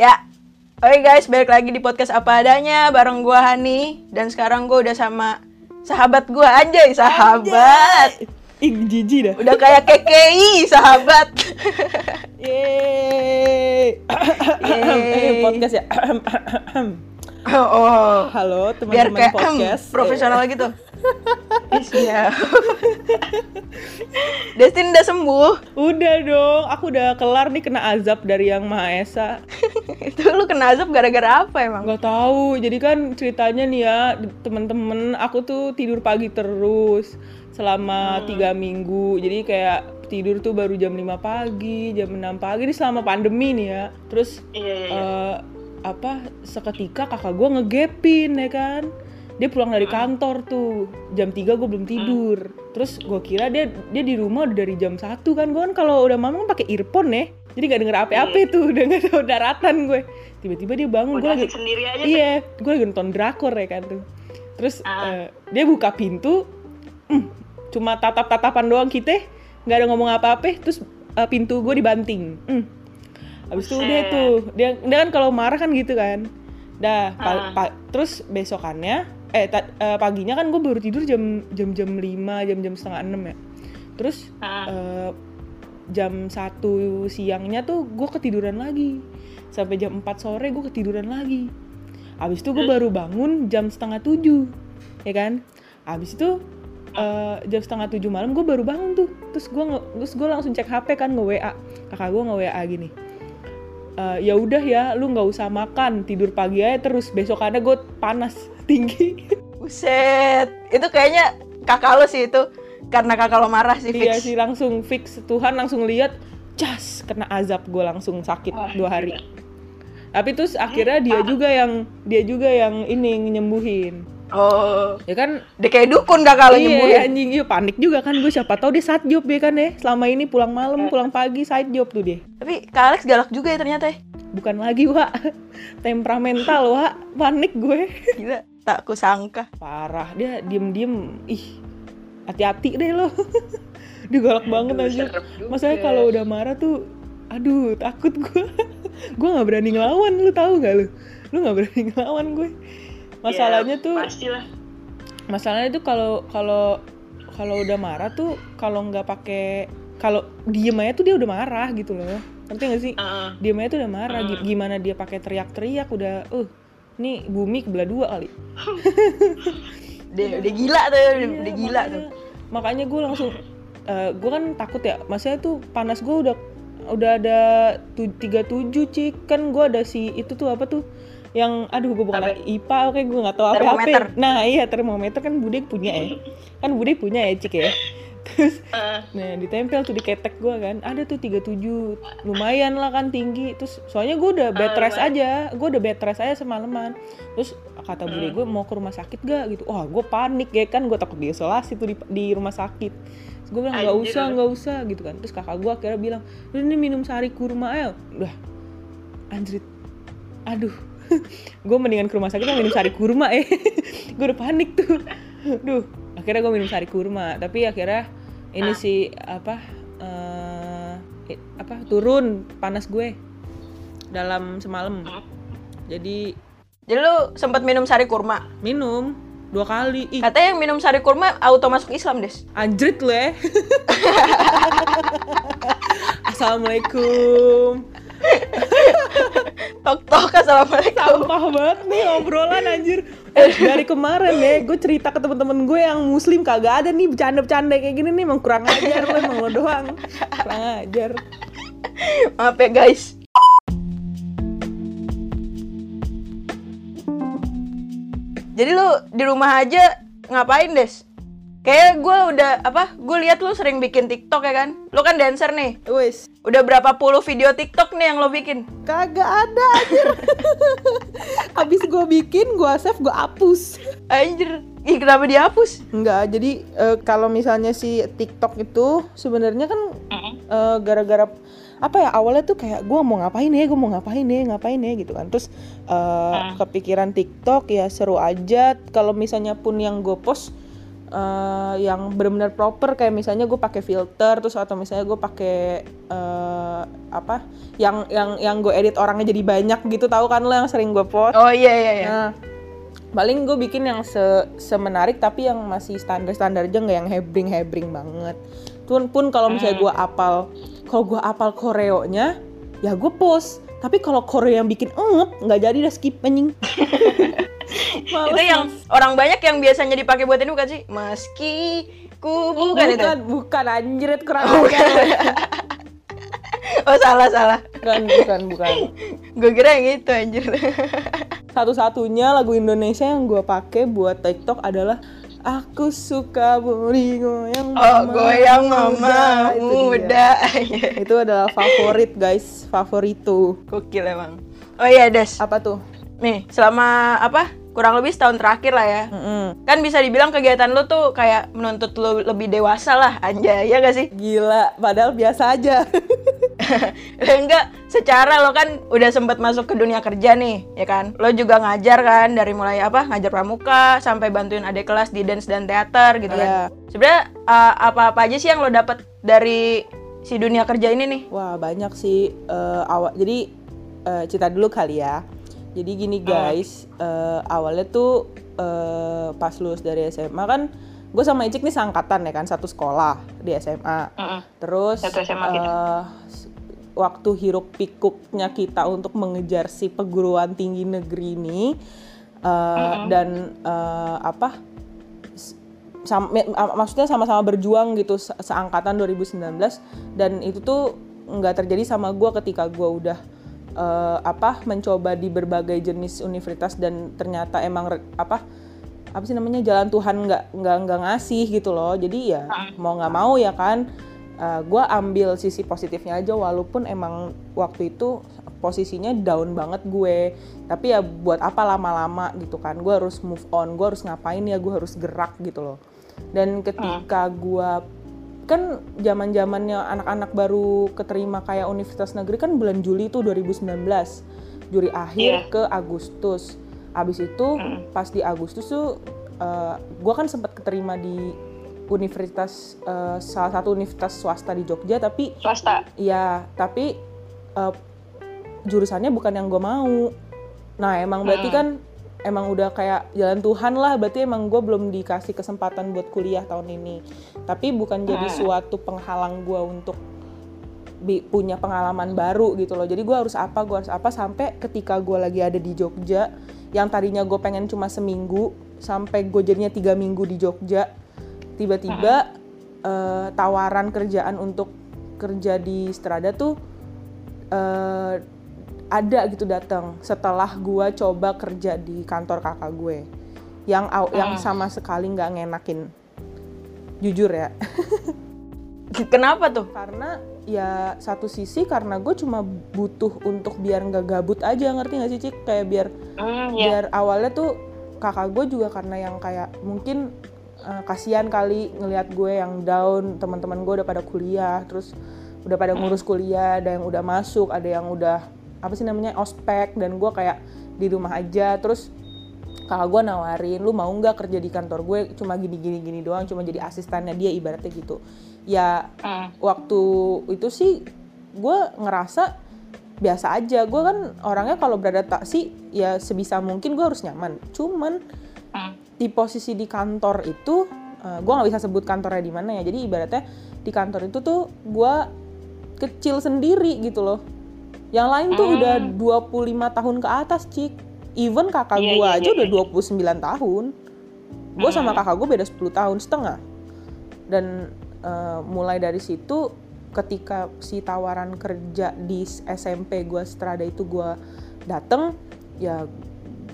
Ya, oke guys, balik lagi di podcast apa adanya bareng gua Hani dan sekarang gua udah sama sahabat gua aja, sahabat. Ih, jijik dah. Udah kayak KKI, sahabat. Yeay. Yeay. Eh, podcast ya. oh, Halo biar teman-teman kayak podcast. profesional gitu. Iya. Destin udah sembuh. Udah dong, aku udah kelar nih kena azab dari yang Maha Esa. Itu lu kena azab gara-gara apa emang? Gak tahu. Jadi kan ceritanya nih ya, teman-teman, aku tuh tidur pagi terus selama tiga minggu. Jadi kayak tidur tuh baru jam 5 pagi, jam 6 pagi. Ini selama pandemi nih ya. Terus Iya, iya, eh, apa seketika kakak gue ngegepin ya kan dia pulang dari kantor tuh. Jam 3 gue belum tidur. Terus gue kira dia dia di rumah udah dari jam 1 kan. Gue kan kalau udah malam kan pakai earphone ya. Jadi gak denger apa-apa tuh. Udah gak tahu daratan gue. Tiba-tiba dia bangun. Gue lagi sendiri aja. iya gue lagi nonton drakor ya kan tuh. Terus eh, dia buka pintu. Hmm, cuma tatap-tatapan doang kita nggak ada ngomong apa-apa. Terus eh, pintu gue dibanting. Hmm. Habis itu udah tuh. Dia dia kan kalau marah kan gitu kan. Dah pa- pa- terus besokannya eh eh, paginya kan gue baru tidur jam jam jam 5, jam-jam setengah enam ya. Terus eh, jam satu siangnya tuh gue ketiduran lagi. Sampai jam 4 sore gue ketiduran lagi. Habis itu gue baru bangun jam setengah tujuh, ya kan? Habis itu eh, jam setengah tujuh malam gue baru bangun tuh. Terus gue terus gue langsung cek HP kan nge WA. Kakak gue nge WA gini. "Eh, ya udah ya, lu nggak usah makan, tidur pagi aja terus. Besokannya gue panas tinggi. Buset, itu kayaknya kakak lo sih itu karena kakak lo marah sih Iya fix. sih langsung fix Tuhan langsung lihat, cas kena azab gue langsung sakit dua hari. Tapi terus akhirnya dia juga yang dia juga yang ini nyembuhin. Oh, Ya kan? Dia kayak dukun kakak lo iya, nyembuhin. anjing. Iya panik juga kan gue. Siapa tahu dia side job ya kan ya. Selama ini pulang malam pulang pagi side job tuh dia. Tapi Kak Alex galak juga ya ternyata ya. bukan lagi wa temperamental wa panik gue. Gila, tak kusangka. parah. Dia diem diem ih hati-hati deh lo. Dia galak banget aja masalahnya kalau udah marah tuh aduh takut gue. Gue nggak berani ngelawan lu tahu gak lu? Lu nggak berani ngelawan gue masalahnya tuh Pastilah. masalahnya tuh kalau kalau kalau udah marah tuh kalau nggak pakai kalau diem aja tuh dia udah marah gitu loh. Ngerti gak sih? Diem aja tuh udah marah. Gi- gimana dia pakai teriak-teriak udah uh nih bumi kebelah dua kali. Dia udah gila tuh, Iya, udah gila makanya, tuh. makanya gue langsung gue kan takut ya. Maksudnya tuh panas gue udah udah ada tu- 37 cik kan gue ada si itu tuh apa tuh yang aduh gue bukan IPA oke gue nggak tahu apa apa nah iya termometer kan bude punya ya. Kan bude punya ya cik ya? Terus nah ditempel tuh di ketek gue kan. Ada tuh 37 lumayan lah kan tinggi. Terus soalnya gue udah bed rest aja. Gue udah bed rest aja semalaman. Terus kata bude gue mau ke rumah sakit gak gitu. Wah gue panik ya kan. Gue takut diisolasi tuh di, di rumah sakit. Terus gue bilang nggak usah nggak usah. Gitu kan. Terus kakak gue akhirnya bilang "Udah, ini minum sari kurma aja udah. Anjrit. Aduh gue mendingan ke rumah sakit yang minum sari kurma eh. Gue udah panik tuh. Duh akhirnya gue minum sari kurma. Tapi akhirnya ini sih apa i- apa turun panas gue dalam semalam. Jadi Jadi lu sempat minum sari kurma. minum dua kali ih. Katanya yang minum sari kurma auto masuk Islam, Des. anjrit lu ya assalamualaikum Tok tok assalamualaikum. sampah banget nih obrolan anjir Eh, dari kemarin ya gue cerita ke temen-temen gue yang muslim kagak ada nih bercanda-bercanda kayak gini nih emang kurang ajar lo emang lo doang kurang ajar Maaf ya guys. Jadi lu di rumah aja ngapain, Des? Kayak gue udah apa? Gue lihat lu sering bikin TikTok ya kan? Lu kan dancer nih. wes Udah berapa puluh video TikTok nih yang lo bikin? kagak ada anjir habis gue bikin gue save gue hapus Anjir, ih kenapa dihapus? Enggak, jadi eh, kalau misalnya si TikTok itu sebenarnya kan eh, gara-gara apa ya awalnya tuh kayak gue mau ngapain ya, gue mau ngapain ya, ngapain ya gitu kan. Terus eh, kepikiran TikTok ya seru aja. Kalau misalnya pun yang gue post eh, yang benar-benar proper kayak misalnya gue pakai filter terus atau misalnya gue pakai eh, apa yang yang yang gue edit orangnya jadi banyak gitu tahu kan lo yang sering gue post Oh iya iya iya. Nah, paling gue bikin yang se semenarik tapi yang masih standar-standar aja nggak yang hebring-hebring banget. Pun pun kalau misalnya gue apal, kalau gue apal koreonya, ya gue post. Tapi kalau koreo yang bikin engep, nggak jadi dah skip anjing. Males, itu yang orang banyak yang biasanya dipakai buat ini bukan sih? Meski ku bukan, itu. bukan, bukan anjir kurang ajar. Oh salah salah. bukan, bukan, bukan. Gue kira yang itu anjir. Satu-satunya lagu Indonesia yang gue pakai buat TikTok adalah Aku suka body goyang Oh goyang mama Itu dia. muda. Itu adalah favorit guys, favorito. Gokil emang. Oh iya Des. Apa tuh? Nih selama apa? Kurang lebih setahun terakhir lah ya. Mm-mm. Kan bisa dibilang kegiatan lu tuh kayak menuntut lu lebih dewasa lah anjay, ya gak sih? Gila, padahal biasa aja. Enggak, secara lo kan udah sempat masuk ke dunia kerja nih, ya kan? Lo juga ngajar kan dari mulai apa? Ngajar pramuka sampai bantuin adik kelas di dance dan teater gitu Iya. kan. Sebenarnya uh, apa-apa aja sih yang lo dapet dari si dunia kerja ini nih? Wah, banyak sih eh, awal. Jadi eh, cerita dulu kali ya. Jadi gini guys, eh, awalnya tuh eh, pas lulus dari SMA kan gue sama Icik nih seangkatan ya kan, satu sekolah di SMA. Terus Satu SMA gitu. eh, waktu hiruk pikuknya kita untuk mengejar si perguruan tinggi negeri ini eh, dan eh, apa sam- maksudnya sama-sama berjuang gitu se- seangkatan 2019 dan itu tuh nggak terjadi sama gue ketika gue udah eh, apa mencoba di berbagai jenis universitas dan ternyata emang apa apa sih namanya jalan Tuhan nggak nggak nggak ngasih gitu loh. Jadi ya mau nggak mau ya kan gue ambil sisi positifnya aja walaupun emang waktu itu posisinya down banget gue. Tapi ya buat apa lama-lama gitu kan gue harus move on gue harus ngapain ya gue harus gerak gitu loh. Dan ketika gue kan zaman zamannya anak-anak baru keterima kayak universitas negeri kan bulan Juli itu 2019 Juli akhir ke Agustus. Abis itu pas di Agustus tuh gue kan sempat keterima di universitas eh, salah satu universitas swasta di Jogja tapi Swasta. Iya, tapi eh, jurusannya bukan yang gue mau. Nah, emang berarti kan emang udah kayak jalan Tuhan lah. Berarti emang gue belum dikasih kesempatan buat kuliah tahun ini. Tapi bukan jadi suatu penghalang gue untuk bi- punya pengalaman baru gitu loh. Jadi gue harus apa, gue harus apa sampai ketika gue lagi ada di Jogja, yang tadinya gue pengen cuma seminggu, sampai gue jadinya tiga minggu di Jogja, tiba-tiba eh, tawaran kerjaan untuk kerja di Strada tuh eh, ada gitu datang setelah gua coba kerja di kantor kakak gue. Yang aw- yang sama sekali nggak ngenakin. Jujur ya. Kenapa tuh? karena ya satu sisi karena gue cuma butuh untuk biar nggak gabut aja ngerti nggak sih cik? Kayak biar biar awalnya tuh kakak gue juga karena yang kayak mungkin eh, kasihan kali ngelihat gue yang down teman-teman gue udah pada kuliah terus udah pada ngurus kuliah ada yang udah masuk ada yang udah apa sih namanya ospek dan gue kayak di rumah aja. Terus kakak gue nawarin lu mau nggak kerja di kantor gue? Cuma gini gini gini doang cuma jadi asistennya dia ibaratnya gitu. Ya waktu itu sih gue ngerasa biasa aja. Gue kan orangnya kalau beradaptasi ya sebisa mungkin gue harus nyaman. Cuman di posisi di kantor itu gue nggak bisa sebut kantornya di mana ya. Jadi ibaratnya di kantor itu tuh gue kecil sendiri gitu loh yang lain tuh udah 25 tahun ke atas cik. Even kakak Iya, gue iya, aja iya, udah 29 tahun. Gue sama kakak gue beda 10 tahun setengah. Dan eh, mulai dari situ ketika si tawaran kerja di SMP gue Strada itu gue dateng ya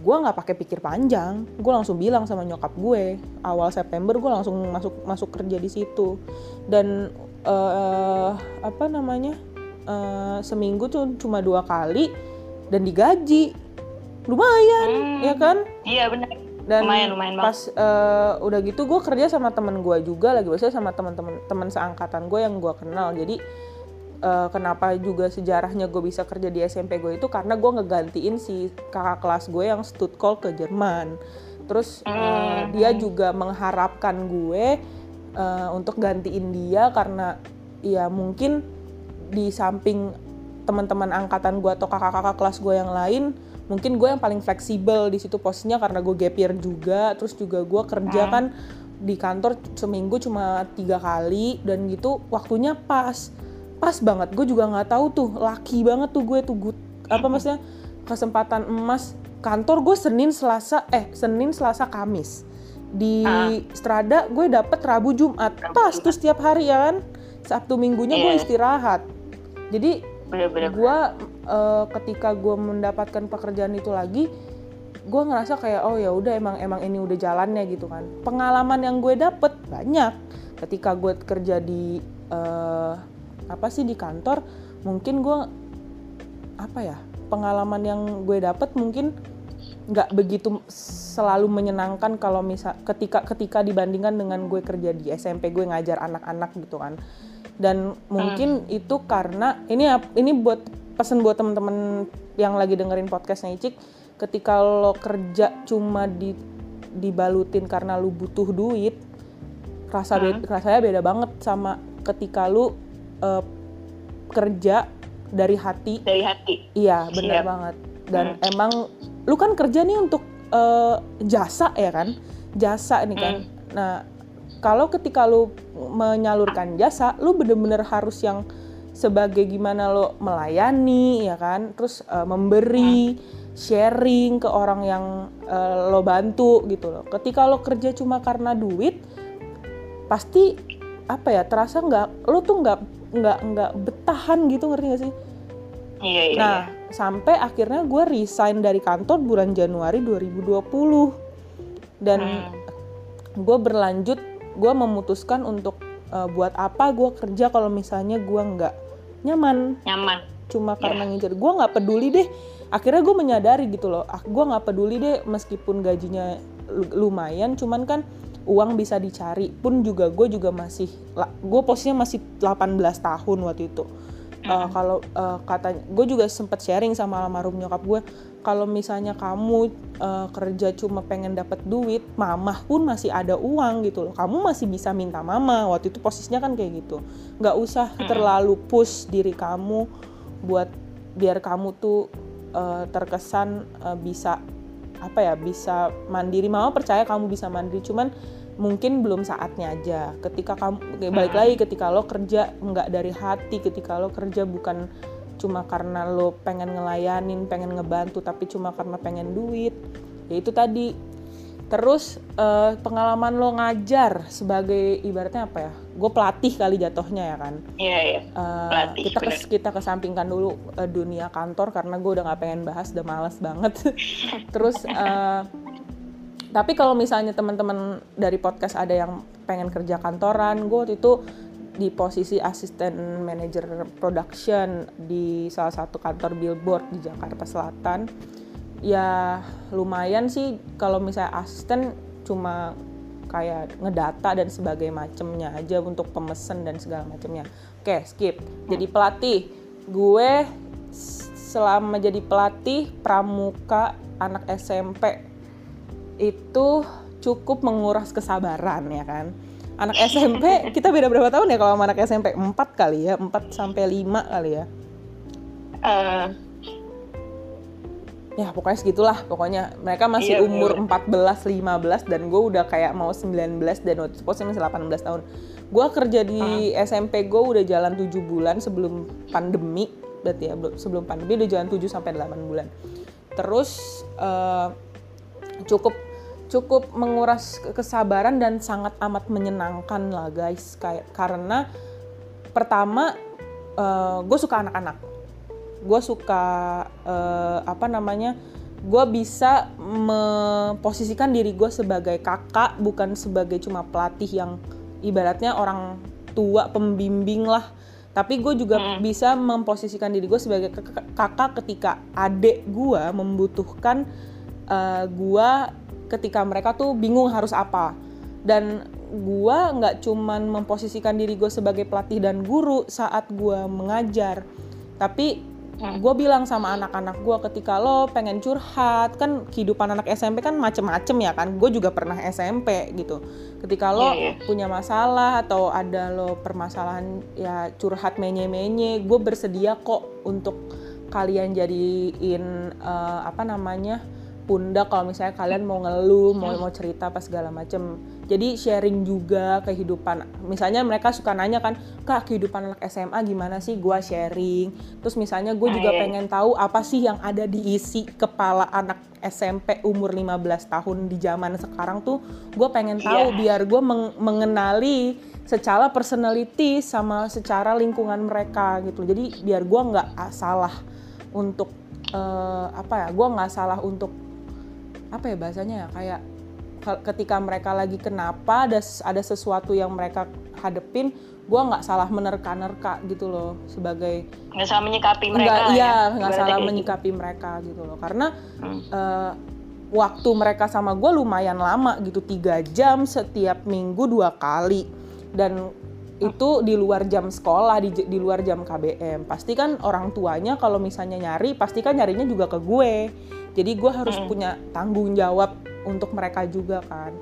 gue nggak pakai pikir panjang. Gue langsung bilang sama nyokap gue awal September gue langsung masuk masuk kerja di situ. Dan eh apa namanya eh, seminggu tuh cuma dua kali dan digaji. Lumayan ya kan? Iya benar. dan Lumayan, lumayan banget. pas eh, udah gitu gue kerja sama temen gue juga lagi biasanya sama teman-teman teman seangkatan gue yang gue kenal. Jadi eh, kenapa juga sejarahnya gue bisa kerja di SMP gue itu karena gue ngegantiin si kakak kelas gue yang stud call ke Jerman. Terus uh, dia juga mengharapkan gue uh, untuk gantiin dia karena ya mungkin di samping teman-teman angkatan gue atau kakak-kakak kelas gue yang lain mungkin gue yang paling fleksibel di situ posisinya karena gue gap year juga terus juga gue kerja kan di kantor seminggu cuma tiga kali dan gitu waktunya pas pas banget. Gue juga nggak tahu tuh laki banget tuh gue tuh good, apa maksudnya kesempatan emas. Kantor gue senin selasa eh senin selasa kamis. Di uh. strada gue dapet rabu jumat. Pas tuh setiap hari ya kan? Sabtu minggunya yeah. gue iya. istirahat jadi gue uh, ketika gue mendapatkan pekerjaan itu lagi gue ngerasa kayak oh ya udah emang emang ini udah jalannya gitu kan. Pengalaman yang gue dapet banyak. Ketika gue kerja di uh, apa sih di kantor mungkin gue apa ya pengalaman yang gue dapet mungkin nggak begitu selalu menyenangkan kalau misal ketika ketika dibandingkan dengan gue kerja di SMP gue ngajar anak-anak gitu kan dan mungkin hmm. itu karena ini ini buat pesen buat temen-temen yang lagi dengerin podcastnya Icik ketika lo kerja cuma di dibalutin karena lu butuh duit rasa hmm. be rasanya beda banget sama ketika lu uh, kerja dari hati dari hati iya benar banget dan hmm. emang lu kan kerja nih untuk uh, jasa ya kan jasa nih kan hmm. nah kalau ketika lu menyalurkan jasa lu bener-bener harus yang sebagai gimana lo melayani ya kan terus uh, memberi sharing ke orang yang uh, lo bantu gitu loh. Ketika lo kerja cuma karena duit, pasti apa ya terasa nggak lo tuh nggak nggak nggak betahan gitu ngerti gak sih? Iya iya. Nah iya. sampai akhirnya gue resign dari kantor bulan Januari 2020 dan hmm. gue berlanjut gue memutuskan untuk uh, buat apa gue kerja kalau misalnya gue nggak nyaman. Nyaman. Cuma karena yeah. ngincer gue nggak peduli deh akhirnya gue menyadari gitu loh ah, gue nggak peduli deh meskipun gajinya lumayan cuman kan uang bisa dicari pun juga gue juga masih gue posisinya masih 18 tahun waktu itu uh, kalau uh, katanya gue juga sempat sharing sama almarhum nyokap gue kalau misalnya kamu uh, kerja cuma pengen dapat duit mamah pun masih ada uang gitu loh. Kamu masih bisa minta mama waktu itu posisinya kan kayak gitu. Nggak usah terlalu push diri kamu buat biar kamu tuh uh, terkesan uh, bisa apa ya bisa mandiri. Mama percaya kamu bisa mandiri cuman mungkin belum saatnya aja. Ketika kamu balik lagi ketika lo kerja nggak dari hati ketika lo kerja bukan cuma karena lo pengen ngelayanin pengen ngebantu tapi cuma karena pengen duit ya itu tadi Terus uh, pengalaman lo ngajar sebagai ibaratnya apa ya? Gue pelatih kali jatuhnya ya kan? Iya iya. Uh, pelatih. Kita kes, kita kesampingkan dulu uh, dunia kantor karena gue udah nggak pengen bahas, udah males banget. Terus uh, tapi kalau misalnya teman-teman dari podcast ada yang pengen kerja kantoran, gue waktu itu di posisi asisten manager production di salah satu kantor billboard di Jakarta Selatan ya lumayan sih kalau misalnya asisten cuma kayak ngedata dan sebagai macemnya aja untuk pemesan dan segala macamnya. Oke, skip. Jadi pelatih, gue selama jadi pelatih pramuka anak SMP itu cukup menguras kesabaran ya kan. Anak SMP kita beda berapa tahun ya kalau sama anak SMP? 4 kali ya, 4 sampai 5 kali ya. Uh, ya pokoknya segitulah pokoknya mereka masih iya, umur iya. 14 15 dan gue udah kayak mau 19 dan waktu itu masih 18 tahun gue kerja di uh. SMP gue udah jalan 7 bulan sebelum pandemi berarti ya sebelum pandemi udah jalan 7 sampai 8 bulan terus uh, cukup cukup menguras kesabaran dan sangat amat menyenangkan lah guys. Kayak karena pertama uh, gue suka anak-anak. Gue suka uh, apa namanya gue bisa memposisikan diri gue sebagai kakak bukan sebagai cuma pelatih yang ibaratnya orang tua pembimbing lah. Tapi gue juga hmm. bisa memposisikan diri gue sebagai kakak ketika adik gue membutuhkan uh, eh, gue ketika mereka tuh bingung harus apa dan gue nggak cuman memposisikan diri gue sebagai pelatih dan guru saat gue mengajar tapi Hmm. gue bilang sama anak-anak gue ketika lo pengen curhat kan kehidupan anak SMP kan macem-macem ya kan gue juga pernah SMP gitu ketika lo Iya, iya. punya masalah atau ada lo permasalahan ya curhat menye-menye gue bersedia kok untuk kalian jadiin eh, apa namanya pundak kalau misalnya kalian mau ngeluh mau mau cerita apa segala macem. Jadi sharing juga kehidupan misalnya mereka suka nanya kan kak kehidupan anak SMA gimana sih? Gua sharing. Terus misalnya gue juga Ah, pengen tahu apa sih yang ada di isi kepala anak SMP umur 15 tahun di zaman sekarang tuh. Gue pengen tahu Iya. biar gue mengenali secara personality sama secara lingkungan mereka gitu. Jadi biar gue nggak salah untuk eh, apa ya gue nggak salah untuk apa ya bahasanya ya kayak ke- ketika mereka lagi kenapa ada ada sesuatu yang mereka hadepin gue nggak salah menerka-nerka gitu loh sebagai nggak salah menyikapi mereka enggak iya ya. nggak Ibaratnya salah gitu. menyikapi mereka gitu loh karena Hmm. eh, waktu mereka sama gue lumayan lama gitu tiga jam setiap minggu dua kali dan itu di luar jam sekolah di, di luar jam KBM pasti kan orang tuanya kalau misalnya nyari pasti kan nyarinya juga ke gue. Jadi gue harus Hmm. punya tanggung jawab untuk mereka juga kan.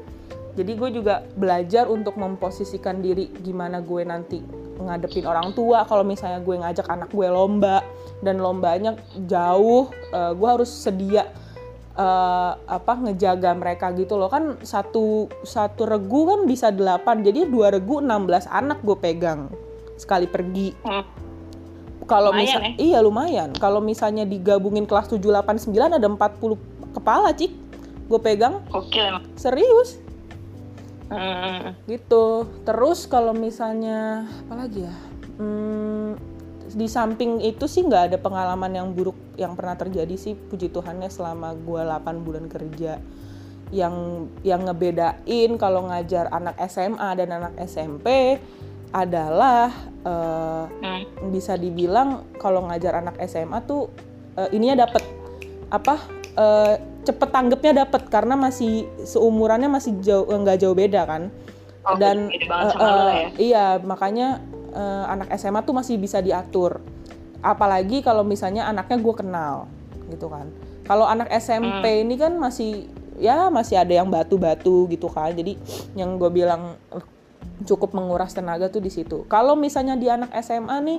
Jadi gue juga belajar untuk memposisikan diri gimana gue nanti ngadepin orang tua. Kalau misalnya gue ngajak anak gue lomba dan lombanya jauh eh, gue harus sedia eh, apa ngejaga mereka gitu loh. Kan satu satu regu kan bisa delapan. Jadi dua regu 16 anak gue pegang sekali pergi. Hmm. kalau misal ya. iya lumayan. Kalau misalnya digabungin kelas 7 8 9 ada 40 kepala cik. Gue pegang. Emang. serius. Hmm. gitu. Terus kalau misalnya apa lagi ya? Hmm, di samping itu sih nggak ada pengalaman yang buruk yang pernah terjadi sih puji Tuhannya selama gue 8 bulan kerja yang yang ngebedain kalau ngajar anak SMA dan anak SMP adalah eh, Hmm. bisa dibilang kalau ngajar anak SMA tuh eh, ininya dapet apa eh, cepet tanggapnya dapet karena masih seumurannya masih jauh nggak jauh beda kan Oh, dan lo eh, ya. iya makanya eh, anak SMA tuh masih bisa diatur. Apalagi kalau misalnya anaknya gue kenal gitu kan. Kalau anak SMP ini kan masih ya masih ada yang batu-batu gitu kan. Jadi yang gue bilang eh, cukup menguras tenaga tuh di situ. Kalau misalnya di anak SMA nih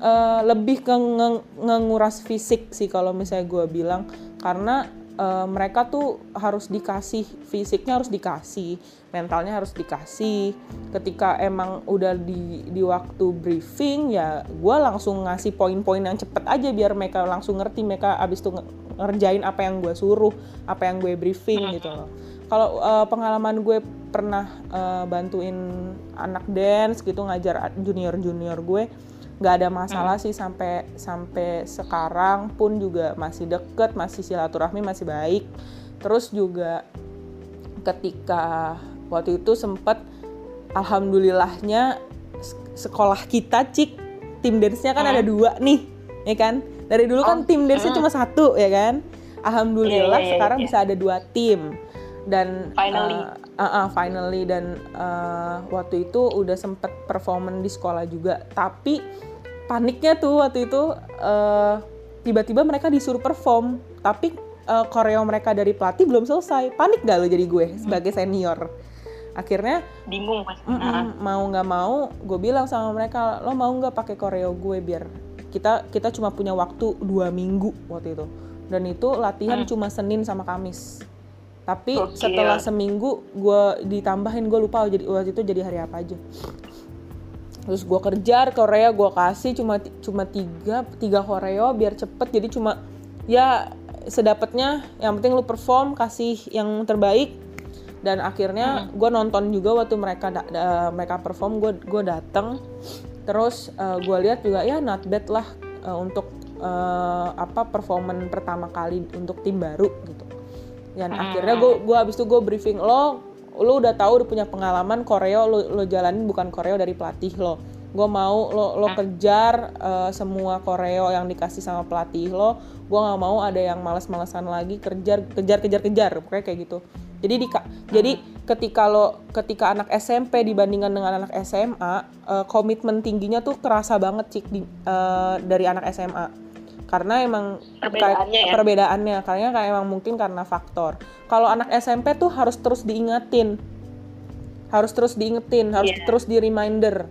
eh, lebih ke nge- ngenguras fisik sih kalau misalnya gue bilang. Karena eh, mereka tuh harus dikasih fisiknya harus dikasih mentalnya harus dikasih. Ketika emang udah di di waktu briefing ya gue langsung ngasih poin-poin yang cepet aja biar mereka langsung ngerti mereka abis itu nge- ngerjain apa yang gue suruh apa yang gue briefing gitu loh. Kalau eh, pengalaman gue pernah eh, bantuin anak dance gitu ngajar junior junior gue nggak ada masalah sih sampai sampai sekarang pun juga masih deket masih silaturahmi masih baik. Terus juga ketika waktu itu sempat alhamdulillahnya sekolah kita cik tim dance-nya kan ada dua nih ya kan? Dari dulu kan Oh, tim dance-nya hmm. cuma satu ya kan? Alhamdulillah Iya, iya, iya, sekarang iya. bisa ada dua tim. Dan Finally. uh, uh, uh, finally. Dan uh, waktu itu udah sempet performan di sekolah juga. Tapi paniknya tuh waktu itu uh, tiba-tiba mereka disuruh perform. Tapi uh, koreo mereka dari pelatih belum selesai. Panik gak lo jadi gue sebagai senior akhirnya Bingung mas. Mm-mm, Nah, mau nggak mau gue bilang sama mereka lo mau nggak pakai koreo gue biar kita kita cuma punya waktu dua minggu waktu itu dan itu latihan Hmm. cuma Senin sama Kamis tapi Gokil. setelah seminggu gue ditambahin gue lupa jadi waktu itu jadi hari apa aja terus gue kerja Korea gue kasih cuma cuma tiga tiga koreo biar cepet jadi cuma ya sedapatnya yang penting lu perform kasih yang terbaik dan akhirnya gue nonton juga waktu mereka da- da- mereka perform gue gue datang terus gue lihat juga ya not bad lah eh, untuk eh, apa performan pertama kali untuk tim baru gitu. Dan akhirnya gue gua abis itu gue briefing lo lo udah tahu udah punya pengalaman koreo lo lo jalanin bukan koreo dari pelatih lo. Gue mau lo lo kejar eh, semua koreo yang dikasih sama pelatih lo. Gue nggak mau ada yang malas-malasan lagi kejar kejar kejar kejar pokoknya kayak gitu jadi di jadi ketika lo ketika anak SMP dibandingkan dengan anak SMA eh, komitmen tingginya tuh kerasa banget cik di, eh, dari anak SMA karena emang Perbedaannya kayak- ya? perbedaannya karena kayak emang mungkin karena faktor kalau anak SMP tuh harus terus diingetin harus terus diingetin harus Iya. terus di reminder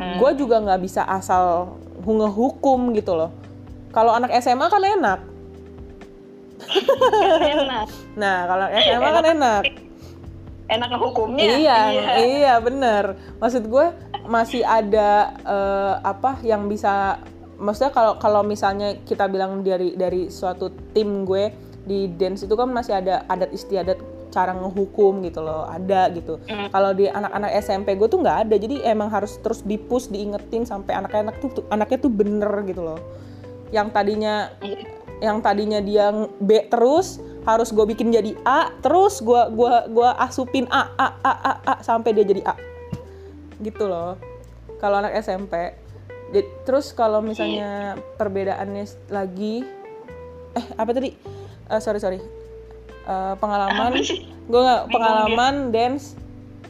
Hmm. gue juga nggak bisa asal ngehukum gitu loh kalau anak SMA kan enak enak. Nah kalau SMA kan enak. enak. Ngehukumnya. Iya iya. bener. Maksud gue masih ada eh, apa yang bisa maksudnya kalau kalau misalnya kita bilang dari dari suatu tim gue di dance itu kan masih ada adat istiadat cara ngehukum gitu loh ada gitu. Mm. kalau di anak-anak SMP gue tuh nggak ada jadi emang harus terus dipush diingetin sampai anak-anak tuh, tuh- anaknya tuh bener gitu loh. Yang tadinya Iya. Yang tadinya dia B terus harus gue bikin jadi A terus gue gua gua asupin A A A A, A sampai dia jadi A. Gitu loh. Kalau anak SMP Jadi- terus kalau misalnya perbedaannya lagi eh apa tadi? Eh, sorry sorry. Eh, pengalaman. Gue nggak pengalaman dance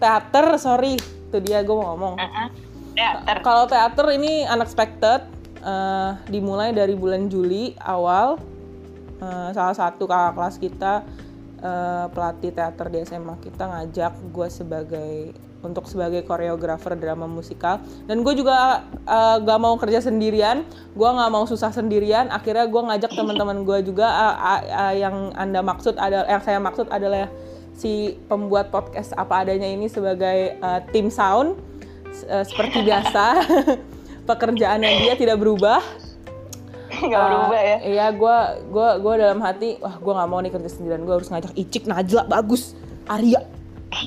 teater sorry. Itu dia gue mau ngomong. Heeh. teater. Kalau teater ini unexpected eh, dimulai dari bulan Juli awal eh, salah satu kakak kelas kita eh, pelatih teater di SMA kita ngajak gue sebagai untuk sebagai koreografer drama musikal. Dan gue juga eh, gak mau kerja sendirian gue nggak mau susah sendirian. Akhirnya gue ngajak teman-teman gue juga eh, eh, eh, yang anda maksud ada yang saya maksud adalah si pembuat podcast apa adanya ini sebagai eh, tim sound eh, seperti biasa pekerjaannya dia tidak berubah nggak berubah ya Iya, gue gua gua dalam hati, wah gue nggak mau nih kerja sendirian. Gue harus ngajak Icik, Najla, bagus, Arya.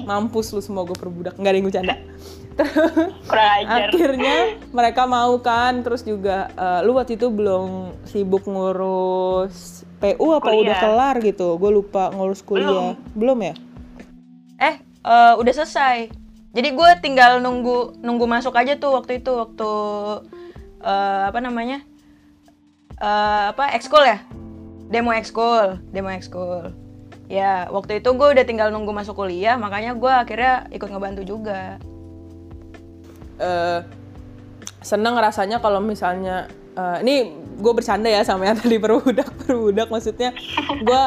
Mampus lu semua gue perbudak, nggak ada yang bercanda. kurang ajar Akhirnya mereka mau kan, terus juga eh, lu waktu itu belum sibuk ngurus PU apa Kuliah. udah kelar gitu? Gue lupa ngurus kuliah. Belum, ya? Eh, eh, udah selesai. Jadi gue tinggal nunggu nunggu masuk aja tuh waktu itu waktu eh, apa namanya? Eh, apa ekskul ya? Demo ekskul, demo ekskul. Ya, waktu itu gue udah tinggal nunggu masuk kuliah, makanya gue akhirnya ikut ngebantu juga. eh seneng rasanya kalau misalnya eh, ini gue bercanda ya sama yang tadi perbudak perbudak maksudnya gue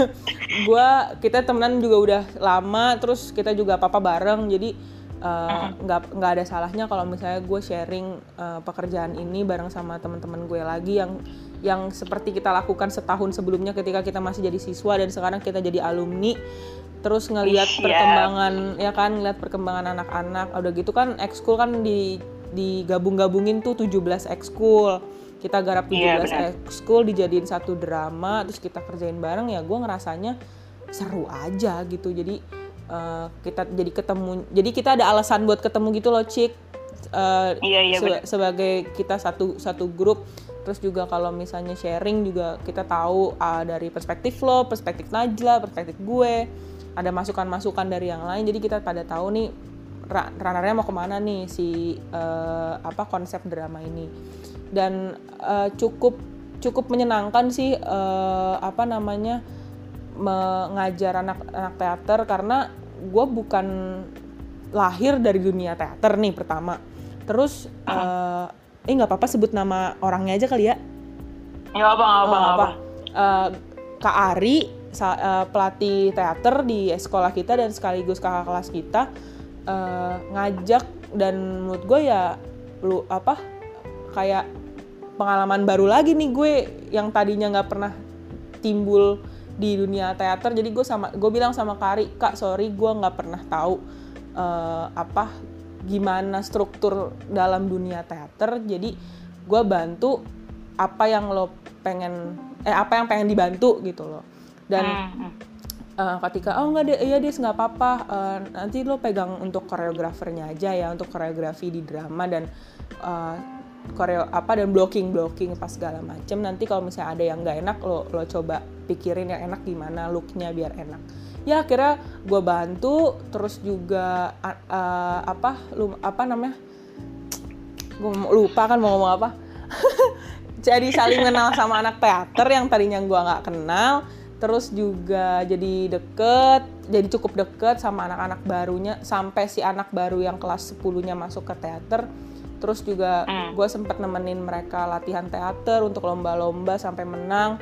gue kita temenan juga udah lama terus kita juga apa apa bareng jadi eh, nggak nggak ada salahnya kalau misalnya gue sharing eh, pekerjaan ini bareng sama teman-teman gue lagi yang yang seperti kita lakukan setahun sebelumnya ketika kita masih jadi siswa dan sekarang kita jadi alumni terus ngelihat Siap. perkembangan ya kan ngeliat perkembangan anak-anak udah gitu kan ekskul kan di digabung-gabungin tuh 17 ekskul kita garap 17 Iya, benar. ekskul dijadiin satu drama terus kita kerjain bareng ya gue ngerasanya seru aja gitu. Jadi eh, kita jadi ketemu jadi kita ada alasan buat ketemu gitu loh cik. Eh, Iya, iya, seba- sebagai kita satu satu grup. Terus juga kalau misalnya sharing juga kita tahu ah, dari perspektif lo perspektif Najla perspektif gue. Ada masukan-masukan dari yang lain. Jadi kita pada tahu nih ra- runnernya mau ke mana nih si eh, apa konsep drama ini dan eh, cukup cukup menyenangkan sih eh, apa namanya mengajar anak-anak teater karena gue bukan lahir dari dunia teater nih pertama. Terus eh eh nggak apa-apa sebut nama orangnya aja kali ya. Nggak apa nggak apa Oh, apa? Eh, Kak Ari eh, pelatih teater di sekolah kita dan sekaligus kakak kelas kita eh, ngajak dan menurut gue ya lu apa kayak pengalaman baru lagi nih gue yang tadinya nggak pernah timbul di dunia teater. Jadi gue sama gue bilang sama Kari kak sorry gue nggak pernah tahu eh, apa gimana struktur dalam dunia teater. Jadi gue bantu apa yang lo pengen eh apa yang pengen dibantu gitu loh. Dan eh, ketika oh nggak deh iya des nggak apa-apa eh, nanti lo pegang untuk koreografernya aja ya untuk koreografi di drama dan eh, koreo apa dan blocking blocking pas segala macem. Nanti kalau misalnya ada yang nggak enak lo lo coba pikirin yang enak gimana looknya biar enak. Ya akhirnya gue bantu terus juga eh, apa lu apa namanya? Gue lupa kan mau ngomong apa. Jadi saling kenal sama anak teater yang tadinya gua nggak kenal terus juga jadi deket jadi cukup deket sama anak-anak barunya sampai si anak baru yang kelas 10-nya masuk ke teater terus juga Hmm. gue sempet nemenin mereka latihan teater untuk lomba-lomba sampai menang